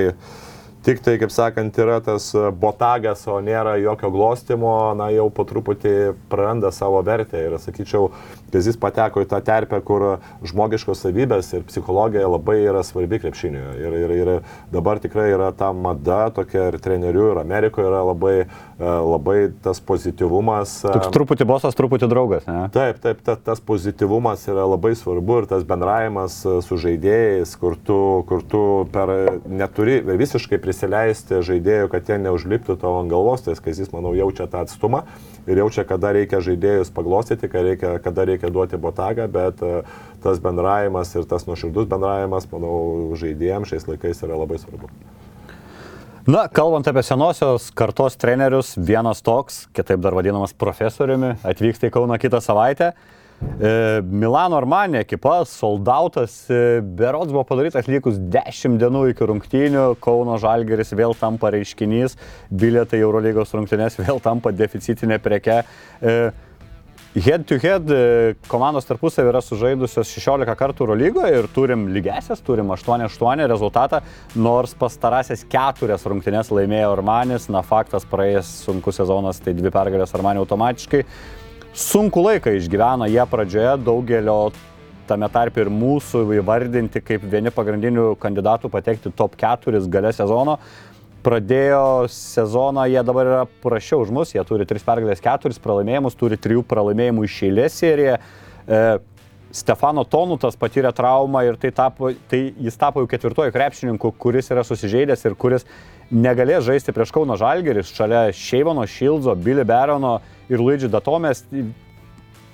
Tik tai, kaip sakant, yra tas e, botagas, o nėra jokio glostimo, na jau po truputį praranda savo vertę. Ir sakyčiau, kad jis pateko į tą terpę, kur žmogiškos savybės ir psichologija labai yra svarbi krepšinėje. Ir, ir, ir dabar tikrai yra ta mada tokia ir trenerių, ir Amerikoje yra labai, e, labai tas pozityvumas. e, Toks truputį bosas, truputį draugas, ne? Taip, taip, ta, tas pozityvumas yra labai svarbu ir tas bendravimas e, su žaidėjais, kur tu, kur tu per neturi visiškai prisileisti žaidėjų, kad jie neužliptų tavo ant galvos, tai jis, manau, jaučia tą atstumą ir jaučia, kada reikia žaidėjus paglostyti, kada reikia, kada reikia duoti botagą, bet e, tas bendravimas ir tas nuoširdus bendravimas, manau, žaidėjams šiais laikais yra labai svarbu. Na, kalbant apie senosios kartos trenerius, vienas toks, kitaip dar vadinamas profesoriumi, atvyksta į Kauną kitą savaitę. E, Milano Armanė ekipa, soldautas, e, berods buvo padarytas likus 10 dienų iki rungtynių, Kauno Žalgeris vėl tampa reiškinys, bilietai Eurolygos rungtynės vėl tampa deficitinė preke. E, Head to head e, komandos tarpusavį yra sužaidusios 16 kartų Eurolygoje ir turim lygesias, turim 8-8 rezultatą, nors pastarasias keturias rungtynės laimėjo Armanis, na faktas praėjęs sunkus sezonas, tai dvi pergalės Armanį automatiškai. Sunku laiką išgyveno jie pradžioje, daugelio tame tarp ir mūsų įvardinti kaip vieni pagrindinių kandidatų patekti top 4 gale sezono pradėjo sezoną, jie dabar yra prašiau už mus, jie turi 3 pergalės, 4 pralaimėjimus, turi 3 pralaimėjimų iš eilės seriją. E, Stefano Tonutas patyrė traumą ir tai, tapo, tai jis tapo jau ketvirtoju krepšininku, kuris yra susižeidęs ir kuris negalės žaisti prieš Kauno Žalgeris šalia Šeivano, Šildzo, Billy Barono ir Luigi Datomės.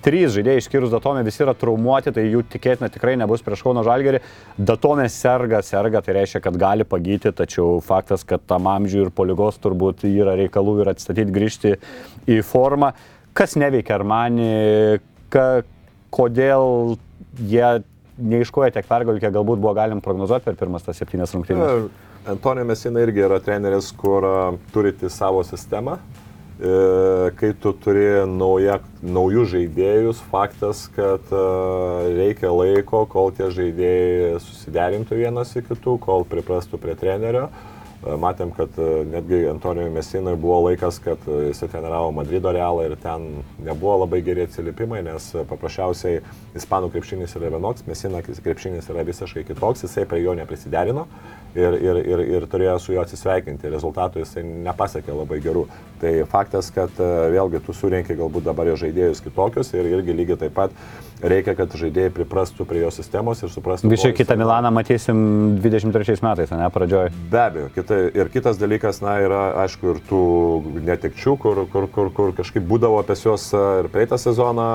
Trys žaidėjai išskyrus Datomę visi yra traumuoti, tai jų tikėtina tikrai nebus prieš Kauno Žalgerį. Datomė serga, serga, tai reiškia, kad gali pagyti, tačiau faktas, kad tam amžiui ir polygos turbūt yra reikalų ir atstatyti grįžti į formą. Kas neveikia Armani, ka, kodėl jie neiškoja tiek pergalių, kiek galbūt buvo galim prognozuoti per pirmas tas septynias rungtynes. Antonija Mesina irgi yra treneris, kur turite savo sistemą. E, Kai tu turi nauja, naujus žaidėjus, faktas, kad a, reikia laiko, kol tie žaidėjai susiderintų vienas į kitų, kol priprastų prie trenerio. E, Matėm, kad e, netgi Antonijui Mesinui buvo laikas, kad e, jis treniravo Madrido realą ir ten nebuvo labai geri atsiliepimai, nes e, paprasčiausiai ispanų krepšinis yra vienoks, Mesina krepšinis yra visiškai kitoks, jisai prie jo neprisiderino ir, ir, ir, ir turėjo su juo atsisveikinti. Rezultatų jisai nepasiekė labai gerų. Tai faktas, kad e, vėlgi tu surinkai galbūt dabar žaidėjus kitokius ir irgi lygiai taip pat reikia, kad žaidėjai priprastų prie jo sistemos ir suprastų. Visi ko kitą Milaną matysim 23 metais, ne, pradžioj. Be abejo, kita, ir kitas dalykas, na, yra, aišku, ir tų netikčių, kur, kur, kur, kur kažkaip būdavo apie juos ir praeitą sezoną,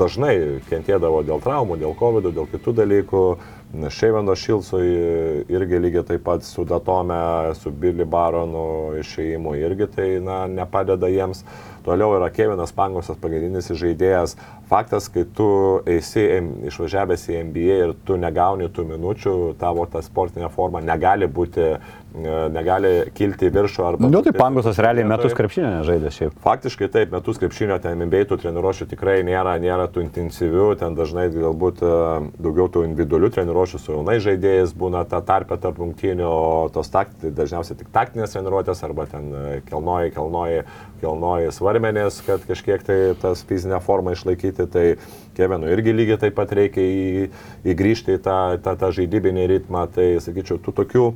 dažnai kentėdavo dėl traumų, dėl COVID, dėl kitų dalykų. Šeivendo Šilsui irgi lygiai taip pat su Datome, su Billy Baronu išėjimu irgi tai na, nepadeda jiems. Toliau yra Kevinas Pangosas, pagrindinis žaidėjas. Faktas, kai tu esi išvažiavęs į NBA ir tu negauni tų minučių, tavo ta sportinė forma negali būti, negali kilti viršų arba... Nu, tai Pangosas realiai metus krepšinio nežaidė šiaip. Faktiškai taip, metus krepšinio ten MBA tų treniruošių tikrai nėra, nėra tų intensyvių, ten dažnai galbūt e, daugiau tų individualių treniruošių su jaunai žaidėjais būna ta tarpė tarp rungtynių, o tos takti, dažniausiai tik taktinės treniruotės arba ten e, kelnoji, kelnoji, kelnoji svarmenės, kad kažkiek tai tas fizinę formą išlaikyti, tai Kevinui irgi lygiai taip pat reikia į, įgrįžti į tą, tą, tą žaidybinį ritmą, tai sakyčiau, tų tokių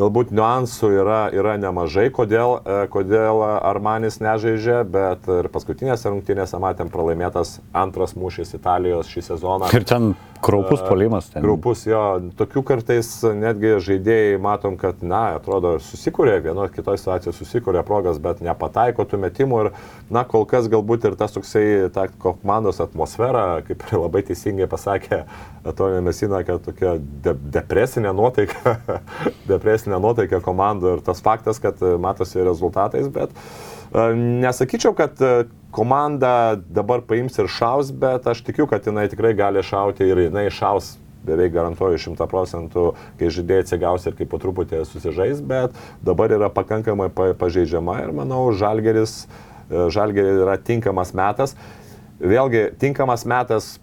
galbūt niuansų yra, yra nemažai, kodėl, e, kodėl Armanis nežaidžia, bet ir paskutinėse rungtynėse matėm pralaimėtas antras mūšis Italijos šį sezoną. Ir ten kraupus polimas. Ten. Grupus jo, tokių kartais netgi žaidėjai matom, kad, na, atrodo, susikūrė, vienoje kitoje situacijoje susikūrė progas, bet nepataiko tų metimų ir, na, kol kas galbūt ir tas toksai, ta komandos atmosfera, kaip ir labai teisingai pasakė Antonija Mesina, kad tokia de depresinė nuotaika, depresinė nuotaika komandų ir tas faktas, kad matosi rezultatais, bet e, nesakyčiau, kad e, komanda dabar paims ir šaus, bet aš tikiu, kad jinai tikrai gali šauti ir jinai šaus beveik garantuoju 100 procentų, kai žaidėjai atsigaus ir kaip po truputį susižais, bet dabar yra pakankamai pa- pažeidžiama ir manau, Žalgeris, Žalgeris yra tinkamas metas. Vėlgi, tinkamas metas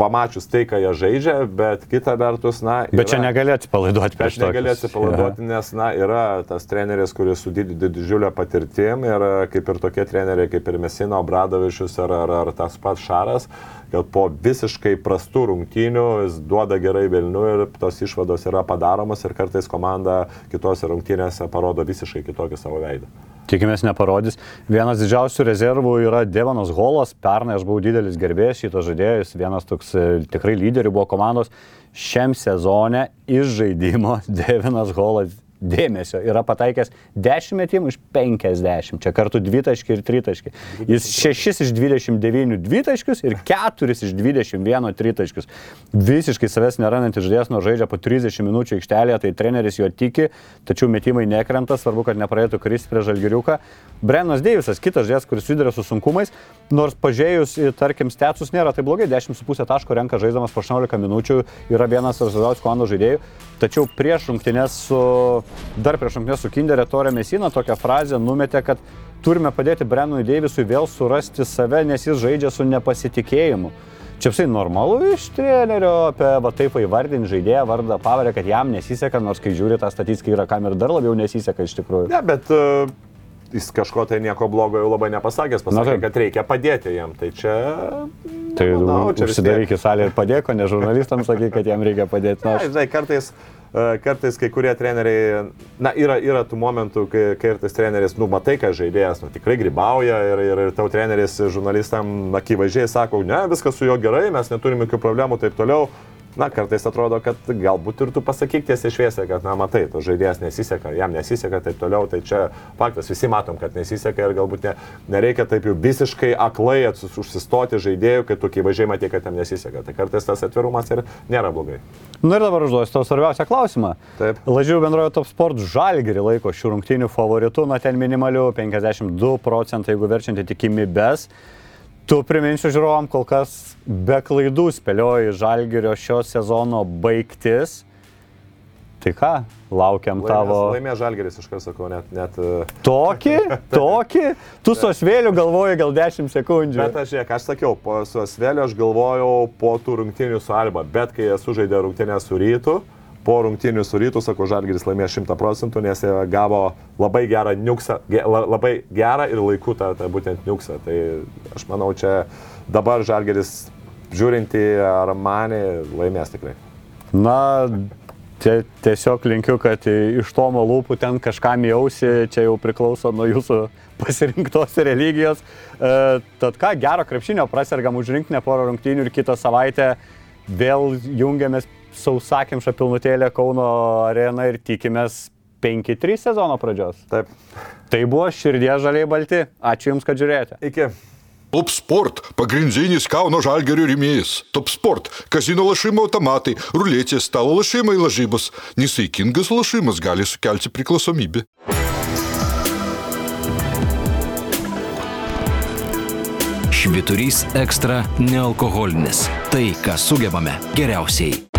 pamačius tai, ką jie žaidžia, bet kita vertus, na... Bet čia yra- negali atsipalaiduoti prieš negaliu tokius. atsipalaiduoti, nes, na, yra tas treneris, kuris su did- did- didžiulė patirtim ir e, kaip ir tokie treneriai, kaip ir Mesina, Obradovičius ar, ar, ar tas pats Šaras, kad po visiškai prastų rungtynių jis duoda gerai Vilnių ir tos išvados yra padaromos ir kartais komanda kitose rungtynėse parodo visiškai kitokį savo veidą. Tikimės neparodys. Vienas didžiausių rezervų yra Devanas Holas. Pernai aš buvau didelis gerbėjas šito žaidėjus. Vienas toks e, tikrai lyderių buvo komandos. Šiam sezone iš žaidimo Devanas Holas dėmesio yra pataikęs 10 metimų iš 50. Čia kartu 2 taškai ir 3 taškai. Jis 6 iš 29 2 taškius ir 4 iš 21 3 taškius. Visiškai savęs nerandantis žaidėjas nuo žaidžia po 30 minučių aikštelėje, tai treneris jo tiki, tačiau metimai nekrenta, svarbu, kad nepraeitų kristi prie žalgiriuką. Brennas Deivisas, kitas žaidėjas, kuris susiduria su sunkumais, nors pažiūrėjus, tarkim, stecus nėra tai blogai, 10,5 taško renka žaiddamas po 18 minučių, yra vienas svarbiausių komandos žaidėjų, tačiau prieš rungtynės su, dar prieš rungtynės su Kinderė Torė Mesina tokią frazę numetė, kad turime padėti Brennui Deivisui vėl surasti save, nes jis žaidžia su nepasitikėjimu. Čia visai normalu iš trenerio apie va, taip įvardinti žaidėją vardą pavarę, kad jam nesiseka, nors kai žiūri tą statistiką yra kam ir dar labiau nesiseka iš tikrųjų. Ne, bet uh, jis kažko tai nieko blogo jau labai nepasakęs, pasakė, taip. kad reikia padėti jam. Tai čia... Tai nemanau, čia užsidaryk į salę ir padėko, ne žurnalistams sakai, kad jam reikia padėti. Na, Na, aš žinai, kartais e, kartais kai kurie treneriai, na, yra, yra tų momentų, kai kartais treneris, nu, matai, kad žaidėjas, nu, tikrai gribauja ir, ir, ir tau treneris žurnalistam akivaizdžiai sako, ne, viskas su juo gerai, mes neturime jokių problemų, taip toliau na, kartais atrodo, kad galbūt ir tu pasakyk tiesiai šviesiai, kad, na, matai, to žaidėjas nesiseka, jam nesiseka, taip toliau, tai čia faktas, visi matom, kad nesiseka ir galbūt ne, nereikia taip jau visiškai aklai užsistoti žaidėjų, kai tokie važiai matai, kad jam nesiseka. Tai kartais tas atvirumas ir nėra blogai. Na ir dabar užduosiu tau svarbiausią klausimą. Taip. Lažiau bendrojo Top Sport žalgerį laiko šių rungtynių favoritų, na ten minimalių 52 procentai, jeigu verčiant tikimybės. Tu priminsiu žiūrovam, kol kas be klaidų spėlioji Žalgirio šio sezono baigtis. Tai ką, laukiam Laimės, tavo. Laimė Žalgeris, iš karto sakau, net. net e, Tokį, tokį, tu su asvėliu galvoji gal 10 sekundžių. Bet aš, žiūrėk, aš sakiau, po su Asveliu aš galvojau po tų rungtynių su Alba, bet kai esu žaidė rungtynę su Rytu, po rungtynių su Rytu, sakau, Žalgeris laimėjo 100 procentų, nes jie gavo labai gerą niuksą, ge, la, labai gerą ir laiku tą, tą būtent niuksą. Tai aš manau, čia dabar Žalgeris žiūrinti ar mane laimės tikrai. Na, tie, tiesiog linkiu, kad iš Tomo lūpų ten kažkam jausi, čia jau priklauso nuo jūsų pasirinktos religijos. E, tad ką, gero krepšinio prasergam už rinkinę porą rungtynių ir kitą savaitę vėl jungiamės sausakimša pilnutėlė Kauno arena ir tikimės 5-3 sezono pradžios. Taip. Tai buvo širdie žaliai balti. Ačiū Jums, kad žiūrėjote. Iki. Top Sport – pagrindinis Kauno žalgerio rėmėjas. Top Sport – kazino lašimo automatai, ruletė, stalo lašimai lažybos. Nesaikingas lašimas gali sukelti priklausomybę. Šviturys ekstra nealkoholinis. Tai, ką sugebame geriausiai.